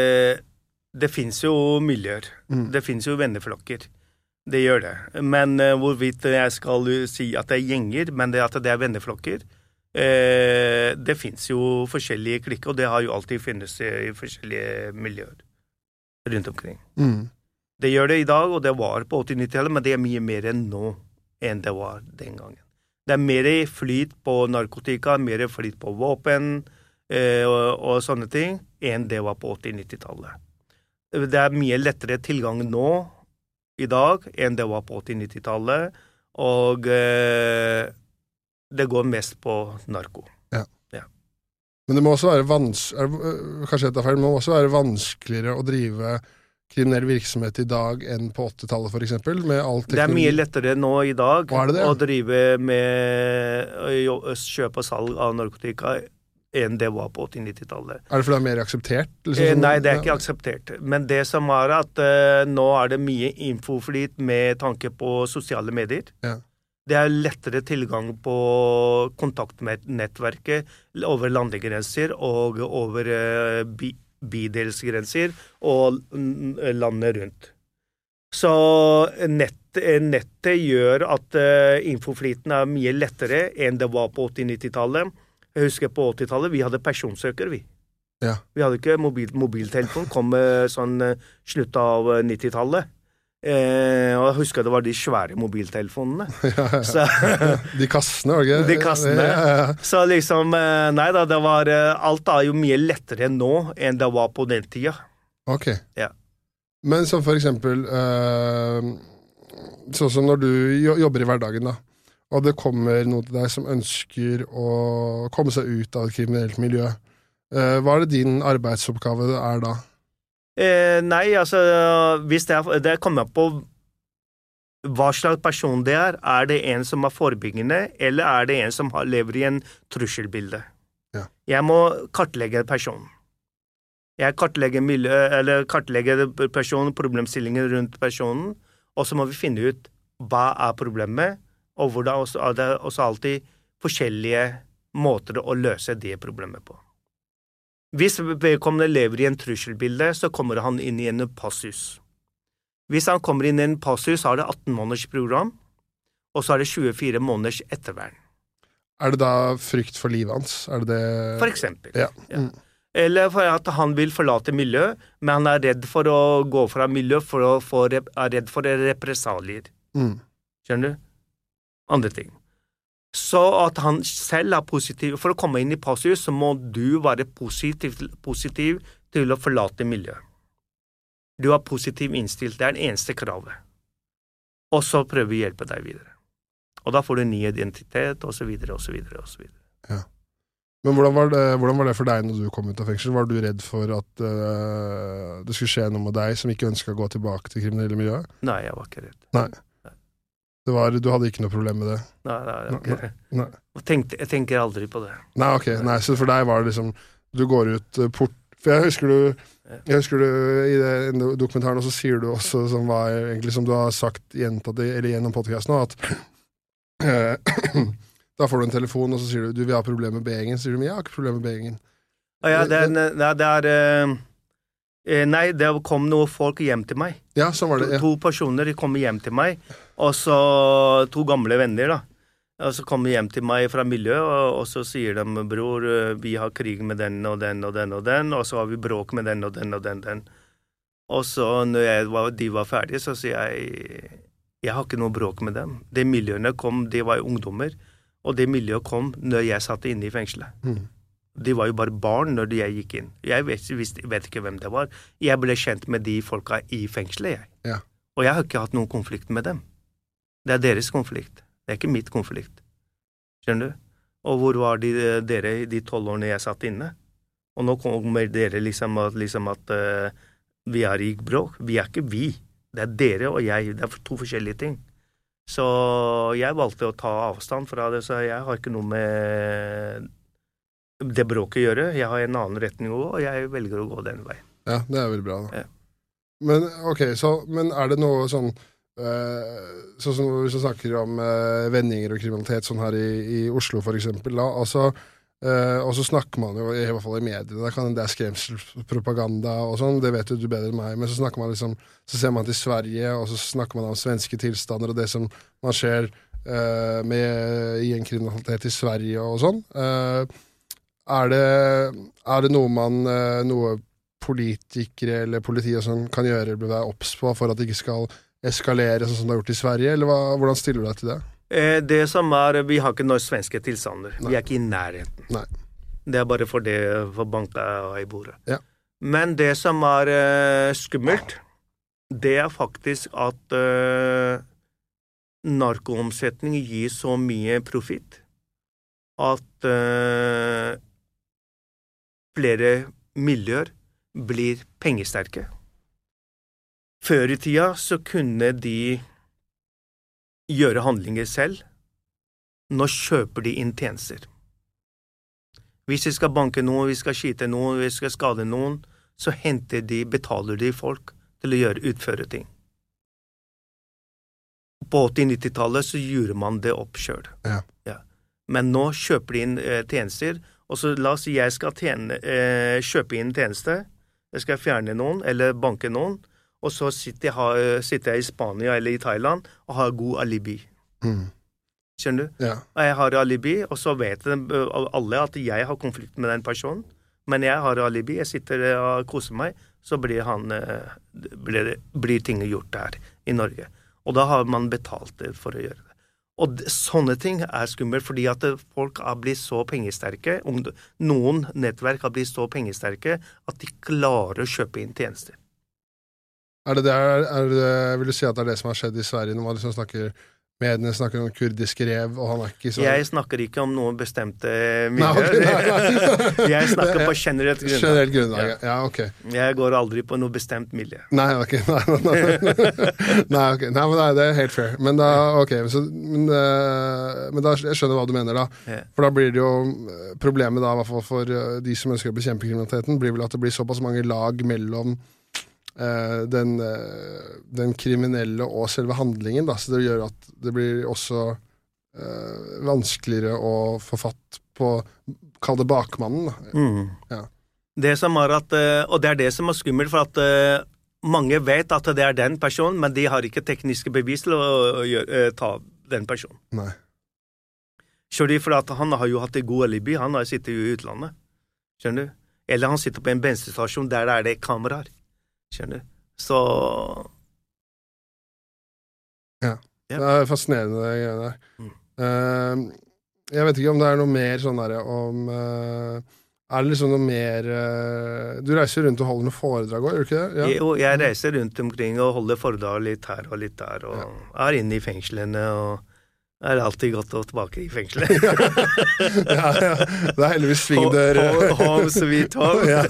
det fins jo miljøer. Mm. Det fins jo venneflokker. Det gjør det. Men uh, hvorvidt jeg skal si at det er gjenger, men det at det er venneflokker uh, Det fins jo forskjellige klikker, og det har jo alltid funnes i forskjellige miljøer rundt omkring. Mm. Det gjør det i dag, og det var på 80-90-tallet, men det er mye mer enn nå enn det var den gangen. Det er mer flyt på narkotika, mer flyt på våpen uh, og, og sånne ting enn det var på 80-90-tallet. Det er mye lettere tilgang nå i dag enn det var på 80-90-tallet, og eh, det går mest på narko. Men det må også være vans er, øh, Kanskje jeg tar feil, men det må også være vanskeligere å drive kriminell virksomhet i dag enn på 80-tallet, f.eks. Med all Det er mye lettere nå i dag er det det? å drive med kjøp og salg av narkotika enn det var på 80-90-tallet. Er det fordi det er mer akseptert? liksom, Eh, nei, det er ikke akseptert. Men det som er at eh, nå er det mye infoflyt med tanke på sosiale medier. Ja. Det er lettere tilgang på kontaktnettverket over landegrenser og over eh, bi bydelsgrenser og landet rundt. Så nett, nettet gjør at eh, infoflyten er mye lettere enn det var på 80-90-tallet. Jeg husker på 80-tallet vi hadde personsøker, vi. Ja. Vi hadde ikke mobil, mobiltelefon, kom eh, sånn eh, slutt av eh, 90-tallet. Eh, og jeg husker det var de svære mobiltelefonene. Ja, ja. Så, De kassene, var det ikke? De kassene. Ja, så liksom eh, Nei da, det var eh, Alt er jo mye lettere nå enn det var på den tida. Ok. Ja. Men som for eksempel øh, sånn som når du jobber i hverdagen, da, og det kommer noen til deg som ønsker å komme seg ut av et kriminelt miljø, eh, hva er det din arbeidsoppgave er da? Eh, nei, altså hvis det, er, det kommer på hva slags person det er. Er det en som er forebyggende, eller er det en som har, lever i en trusselbilde? Ja. Jeg må kartlegge personen. Jeg kartlegger, eller kartlegger personen, problemstillingen rundt personen, og så må vi finne ut hva er problemet, og hvor det er også alltid forskjellige måter å løse det problemet på. Hvis vedkommende lever i en trusselbilde, så kommer han inn i en passus. Hvis han kommer inn i en passus, så er det 18 måneders program, og så er det 24 måneders ettervern, Er det da frykt for livet hans? Er det det for eksempel. Ja. Ja. Eller for at han vil forlate miljøet, men han er redd for å gå fra miljøet for å få, er redd for represalier. Mm. Skjønner du? Andre ting. Så at han selv er positiv For å komme inn i passus, så må du være positiv, positiv til å forlate miljøet. Du er positiv innstilt. Det er det eneste kravet. Og så prøver vi å hjelpe deg videre. Og da får du ny identitet, og så videre. Men hvordan var, det, hvordan var det for deg når du kom ut av fengsel? Var du redd for at uh, det skulle skje noe med deg som ikke ønska å gå tilbake til kriminelle miljøet? Nei, jeg var ikke redd. Nei. Det var, du hadde ikke noe problem med det? Nei, nei, jeg, redd. Nei. Og tenkte, jeg tenker aldri på det. Nei, ok. Nei, så for deg var det liksom Du går ut eh, port For jeg husker du jeg husker du i den dokumentaren også sier du også, som var egentlig som du har sagt gjentatt eller gjennom podkasten at eh, Da får du en telefon, og så sier du du, 'vi har problemer med B-gjengen'. Så sier du 'men jeg har ikke problemer med B-gjengen'. Ja, det er, nei, det er eh, eh, Nei, det kom noen folk hjem til meg. Ja, så var det. Ja. To personer kom hjem til meg, og så to gamle venner, da. Og så kommer hjem til meg fra miljøet, og, og så sier de 'bror, eh, vi har krig med den og den og den og den', og så har vi bråk med den og den og den. den. Og så når var, de var ferdige, så sier jeg 'jeg har ikke noe bråk med dem'. De miljøene kom, de var ungdommer, og det miljøet kom når jeg satt inne i fengselet. Mm. De var jo bare barn når jeg gikk inn. Jeg vet, vet ikke hvem det var. Jeg ble kjent med de folka i fengselet, jeg. Ja. Og jeg har ikke hatt noen konflikt med dem. Det er deres konflikt. Det er ikke mitt konflikt. Skjønner du? Og hvor var de, dere i de tolv årene jeg satt inne? Og nå kommer dere liksom at, liksom at uh, vi er i bråk. Vi er ikke vi. Det er dere og jeg. Det er to forskjellige ting. Så jeg valgte å ta avstand fra det, så jeg har ikke noe med det bråket gjøre. Jeg har en annen retning å gå, og jeg velger å gå den veien. Ja, det er veldig bra. da. Ja. Men ok, så, men er det noe sånn eh, Sånn som hvis vi snakker om uh, vendinger og kriminalitet sånn her i, i Oslo, for eksempel. Da, altså, eh, og så snakker man jo, i hvert fall i mediene, det, kan, det er skremselspropaganda og sånn, det vet jo du bedre enn meg, men så snakker man liksom Så ser man til Sverige, og så snakker man om svenske tilstander og det som man ser eh, med gjengkriminalitet i Sverige og sånn. Eh, er det, er det noe man eh, Noe politikere eller politiet som kan gjøre bør være obs på for at det ikke skal eskalere sånn som det har gjort i Sverige, eller hva, hvordan stiller du deg til det? Eh, Det som er, Vi har ikke noen svenske tilstander. Nei. Vi er ikke i nærheten. Nei. Det er bare for det for banka i bordet. Ja. Men det som er eh, skummelt, det er faktisk at uh, narkoomsetning gir så mye profitt at eh, flere miljøer blir pengesterke. Før i tida så kunne de gjøre handlinger selv. Nå kjøper de inn tjenester. Hvis de skal banke noen, vi skal skyte noen, vi skal skade noen, så henter de, betaler de folk til å gjøre, utføre ting. På 80-90-tallet så gjorde man det opp sjøl. Ja. Men nå kjøper de inn eh, tjenester, og så la oss si jeg skal tjene, eh, kjøpe inn tjeneste, jeg skal fjerne noen eller banke noen, og så sitter jeg, har, sitter jeg i Spania eller i Thailand og har god alibi. Mm. Skjønner du? Ja. Og Jeg har alibi, og så vet alle at jeg har konflikt med den personen. Men jeg har alibi, jeg sitter og koser meg, så blir, han, eh, blir, blir ting gjort her i Norge. Og da har man betalt det for å gjøre det. Og sånne ting er skummelt, fordi at det- folk har blitt så pengesterke. Noen nettverk har blitt så pengesterke at de klarer å kjøpe inn tjenester. Er det det, er det, vil du si at det er det som har skjedd i Sverige, når man liksom snakker Mediene snakker om kurdisk rev, og han er ikke så Jeg snakker ikke om noen bestemte miljøer. jeg snakker på generelt grunnlag. Generelt grunnlag. Ja. ja, ok. Jeg går aldri på noe bestemt miljø. Nei, ok. Nei, nei, nei. nei, okay. nei men nei, det er helt fair. Men da, ok, så, men, eh, men da jeg skjønner hva du mener, da. For da blir det jo eh, Problemet da, i hvert fall for eh, de som ønsker å bekjempe kriminaliteten, blir vel at det blir såpass mange lag mellom den, eh, den kriminelle og selve handlingen, da, så det gjør at det blir også eh, vanskeligere å få fatt på Kall det bakmannen, da. Mm. Ja. Det som er at, eh, og det er det som er skummelt, for at eh, mange vet at det er den personen, men de har ikke tekniske bevis til å gjøre, eh, ta den personen. Nei. Skjønner du? For at han har jo hatt et god alibi. Han har sittet i utlandet. Skjønner du? Eller han sitter på en bensinstasjon der det er det kameraer. Skjønner du? Så Ja. Det er fascinerende, det greiene der. Mm. Uh, jeg vet ikke om det er noe mer sånn derre om uh, Er det liksom noe mer uh, Du reiser rundt og holder noen foredrag òg, gjør du ikke det? jeg, Jo, jeg reiser rundt omkring og holder foredrag litt her og litt der, og Ja. er inne i fengslene og er alltid godt å tilbake i fengselet. ja, ja. Det er heldigvis svingdør. Home- sweet home. ja.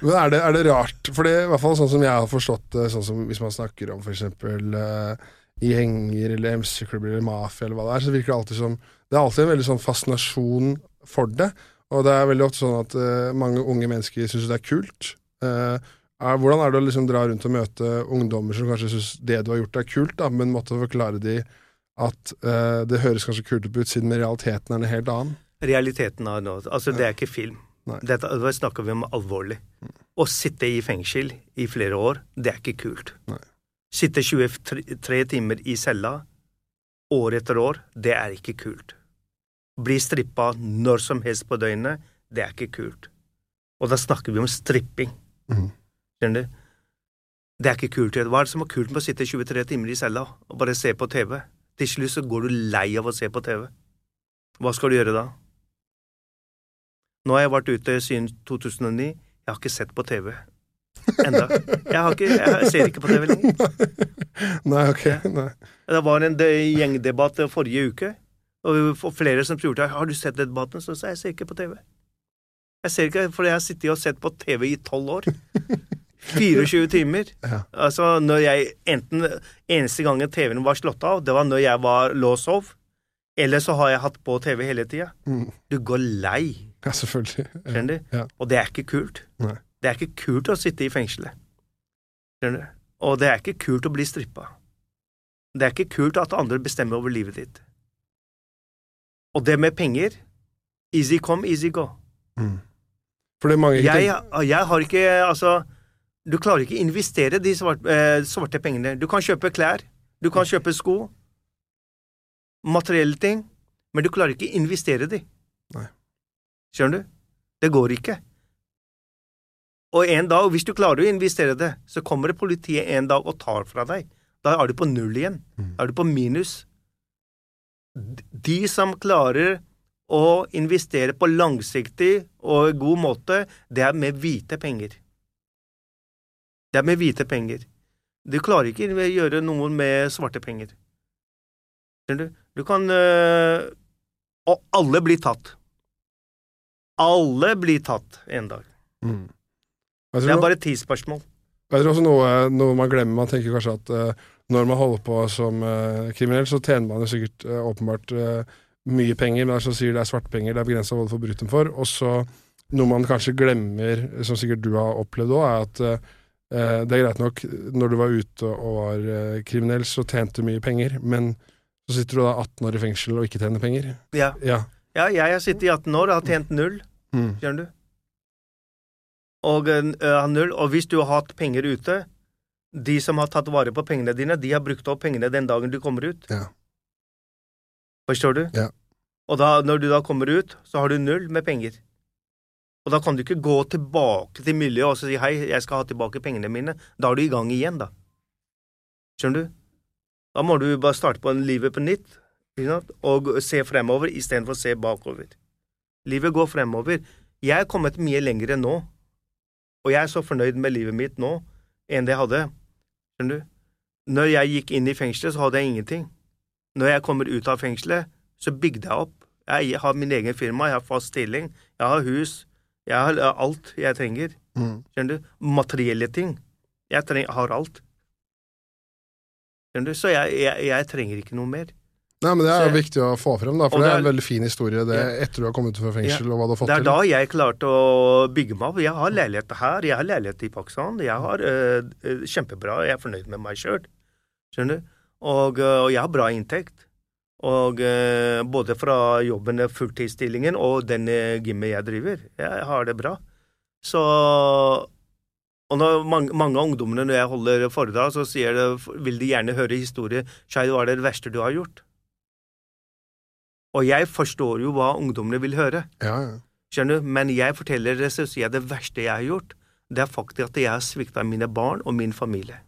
Men er det, er det rart? For det, i hvert fall sånn som jeg har forstått det, sånn som hvis man snakker om for eksempel eh, gjenger eller MC-klubber eller mafia eller hva det er, så virker det alltid som Det er alltid en veldig sånn fascinasjon for det. Og det er veldig ofte sånn at uh, mange unge mennesker syns det er kult. Uh, er, hvordan er det å liksom dra rundt og møte ungdommer som kanskje syns det du har gjort er kult, da, men måtte forklare de at uh, det høres kanskje kult ut siden realiteten er det helt annen? Realiteten er noe Altså, det er ikke film. Dette da snakker vi om alvorlig. Å sitte i fengsel i flere år, det er ikke kult. Nei. Sitte 23 timer i cella år etter år, det er ikke kult. Bli strippa når som helst på døgnet, det er ikke kult. Og da snakker vi om stripping. Mhm. Skjønner du? Det er ikke kult. Hva er det som er kult med å sitte 23 timer i cella og bare se på TV? Til slutt så går du lei av å se på TV. Hva skal du gjøre da? Nå har jeg vært ute siden 2009. Jeg har ikke sett på TV enda. Jeg, har ikke, jeg ser ikke på TV lenger. Nei, ok. Nei. Det var en de- gjengdebatt forrige uke, og flere som spurte har du sett debatten, så sa jeg jeg ser ikke på TV. Jeg ser ikke, for jeg har sittet og sett på TV i tolv år. 24 timer. Ja. Altså, når jeg enten Eneste gangen TV-en var slått av, det var når jeg var lå og sov. Eller så har jeg hatt på TV hele tida. Mm. Du går lei, Ja, selvfølgelig. Ja. skjønner du? Ja. Og det er ikke kult. Nei. Det er ikke kult å sitte i fengselet. Skjønner du? Og det er ikke kult å bli strippa. Det er ikke kult at andre bestemmer over livet ditt. Og det med penger Easy come, easy go. Mm. er mange Jeg, jeg har ikke Altså, du klarer ikke å investere de svarte, eh, svarte pengene. Du kan kjøpe klær, du kan kjøpe sko, materielle ting, men du klarer ikke å investere de. Nei. Skjønner du? Det går ikke. Og en dag, hvis du klarer å investere det, så kommer det politiet en dag og tar fra deg. Da er du på null igjen. Mm. Da er du på minus. De som klarer å investere på langsiktig og god måte, det er med hvite penger. Det er med hvite penger. Du klarer ikke å gjøre noe med svarte penger. Du? Du kan øh, Og alle blir tatt. Alle blir tatt en dag. Mm. Det er bare et tidsspørsmål. jeg tror også noe, noe man glemmer. Man tenker kanskje at eh, når man holder på som eh, kriminell, så tjener man jo sikkert eh, åpenbart mye penger, men som sier det er svartepenger, det er begrensa hva du får brutt dem for. Og så noe man kanskje glemmer, som sikkert du har opplevd òg, er at det er greit nok når du var ute og var eh, kriminell, så tjente du mye penger, men så sitter du da 18 år i fengsel og ikke tjener penger. Ja. Ja. ja, jeg har sittet i 18 år og har tjent null. Mm. Skjønner du? Og, øh, null, og hvis du har hatt penger ute, de som har tatt vare på pengene dine, de har brukt opp pengene den dagen du kommer ut. Ja. Forstår du? Ja. Og da, når du da kommer ut, så har du null med penger. Og da kan du ikke gå tilbake til miljøet og si hei, jeg skal ha tilbake pengene mine. Da er du i gang igjen, da. Skjønner du? Da må du bare starte på en livet på nytt og se fremover istedenfor å se bakover. Livet går fremover. Jeg er kommet mye lenger nå, og jeg er så fornøyd med livet mitt nå enn det jeg hadde. Skjønner du? Når jeg gikk inn i fengselet, så hadde jeg ingenting. Når jeg kommer ut av fengselet, så bygde jeg opp. Jeg har min egen firma, jeg har fast stilling, jeg har hus, jeg har alt jeg trenger. Mm. Skjønner du? Materielle ting. Jeg treng, har alt. Skjønner du? Så jeg, jeg, jeg trenger ikke noe mer. Nei, men Det er Så viktig å få frem, da, for det det det er er- en veldig fin historie det, Ja. etter du har kommet ut fra fengsel, og hva du har fått til. Det er til. da jeg klarte å bygge meg opp. Jeg har leilighet her, jeg har leilighet i Pakistan. Jeg har øh, kjempebra, jeg er fornøyd med meg sjøl. Skjønner du? Og, og jeg har bra inntekt. Og eh, både fra jobben, fulltidsstillingen, og den øh, gymmet jeg driver. Jeg har det bra. Så Og når mange, mange av ungdommene når jeg holder foredrag, så sier det, vil de gjerne høre historie. Shai, hva er det verste du har gjort? Og jeg forstår jo hva ungdommene vil høre. Ja, ja. Skjønner du? Men jeg forteller det, så sier jeg det verste jeg har gjort, det er faktisk at jeg har svikta mine barn og min familie.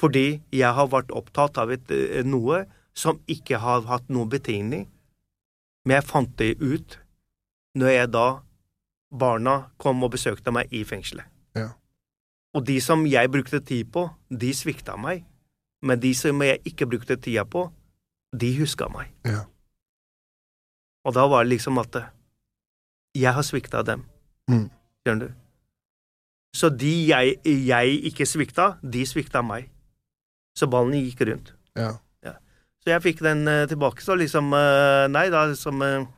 Fordi jeg har vært opptatt av et, eh, noe som ikke har hatt noen betingning. Men jeg fant det ut når jeg da barna kom og besøkte meg i fengselet. Ja. Og de som jeg brukte tid på, de svikta meg. Men de som jeg ikke brukte tida på, de huska meg. Ja. Og da var det liksom at jeg har svikta dem. Mm. Skjønner du? Så de jeg, jeg ikke svikta, de svikta meg. Så ballen gikk rundt. ja. Så jeg fikk den uh, tilbake, så liksom uh, Nei, da liksom uh,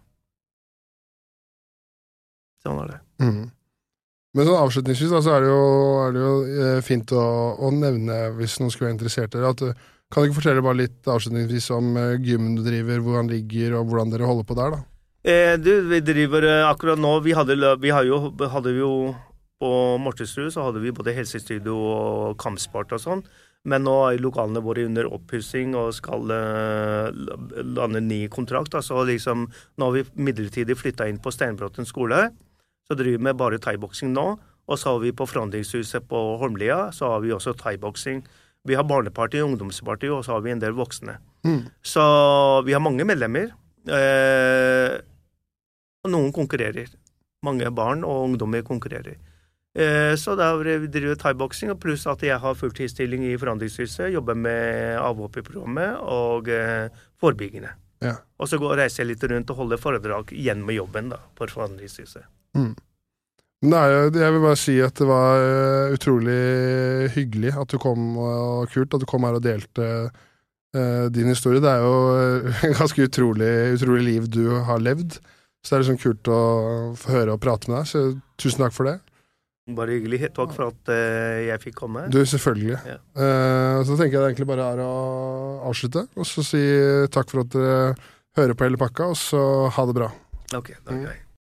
Sånn var det. Mm. Men sånn avslutningsvis da, så er det jo, er det jo fint å, å nevne, hvis noen skulle være interessert i det, at kan du ikke fortelle bare litt avslutningsvis om gymmen du driver, hvor han ligger, og hvordan dere holder på der, da? Eh, du, vi driver akkurat nå Vi hadde, vi hadde jo, hadde jo På Mortensrud så hadde vi både helsestudio og kampsport og sånn. Men nå er lokalene våre under oppussing og skal eh, lande ny kontrakt. Altså liksom, nå har vi midlertidig flytta inn på Steinbråten skole. Så driver vi med bare thaiboksing nå. Og så har vi på Forandringshuset på Holmlia så har vi også thaiboksing. Vi har barneparti, ungdomsparti, og så har vi en del voksne. Mm. Så vi har mange medlemmer. Eh, og noen konkurrerer. Mange barn og ungdommer konkurrerer. Eh, så da driver thaiboksing, og pluss at jeg har fulltidsstilling i Forandringshuset. Jobber med avhopp i programmet og eh, forebyggende. Ja. Og så går, reiser jeg litt rundt og holder foredrag igjen med jobben da, for Forandringshuset. Mm. Det er jeg vil bare si at det var eh, utrolig hyggelig at du kom, og kult at du kom her og delte uh, din historie. Det er jo en ganske utrolig, utrolig liv du har levd. Så det er liksom kult å få høre og prate med deg, så tusen takk for det. Bare hyggelig. Takk for at uh, jeg fikk komme. Du, selvfølgelig. Ja. Uh, så tenker jeg det egentlig bare er å avslutte, og så si takk for at dere hører på hele pakka, og så ha det bra. Ok, da er det greit.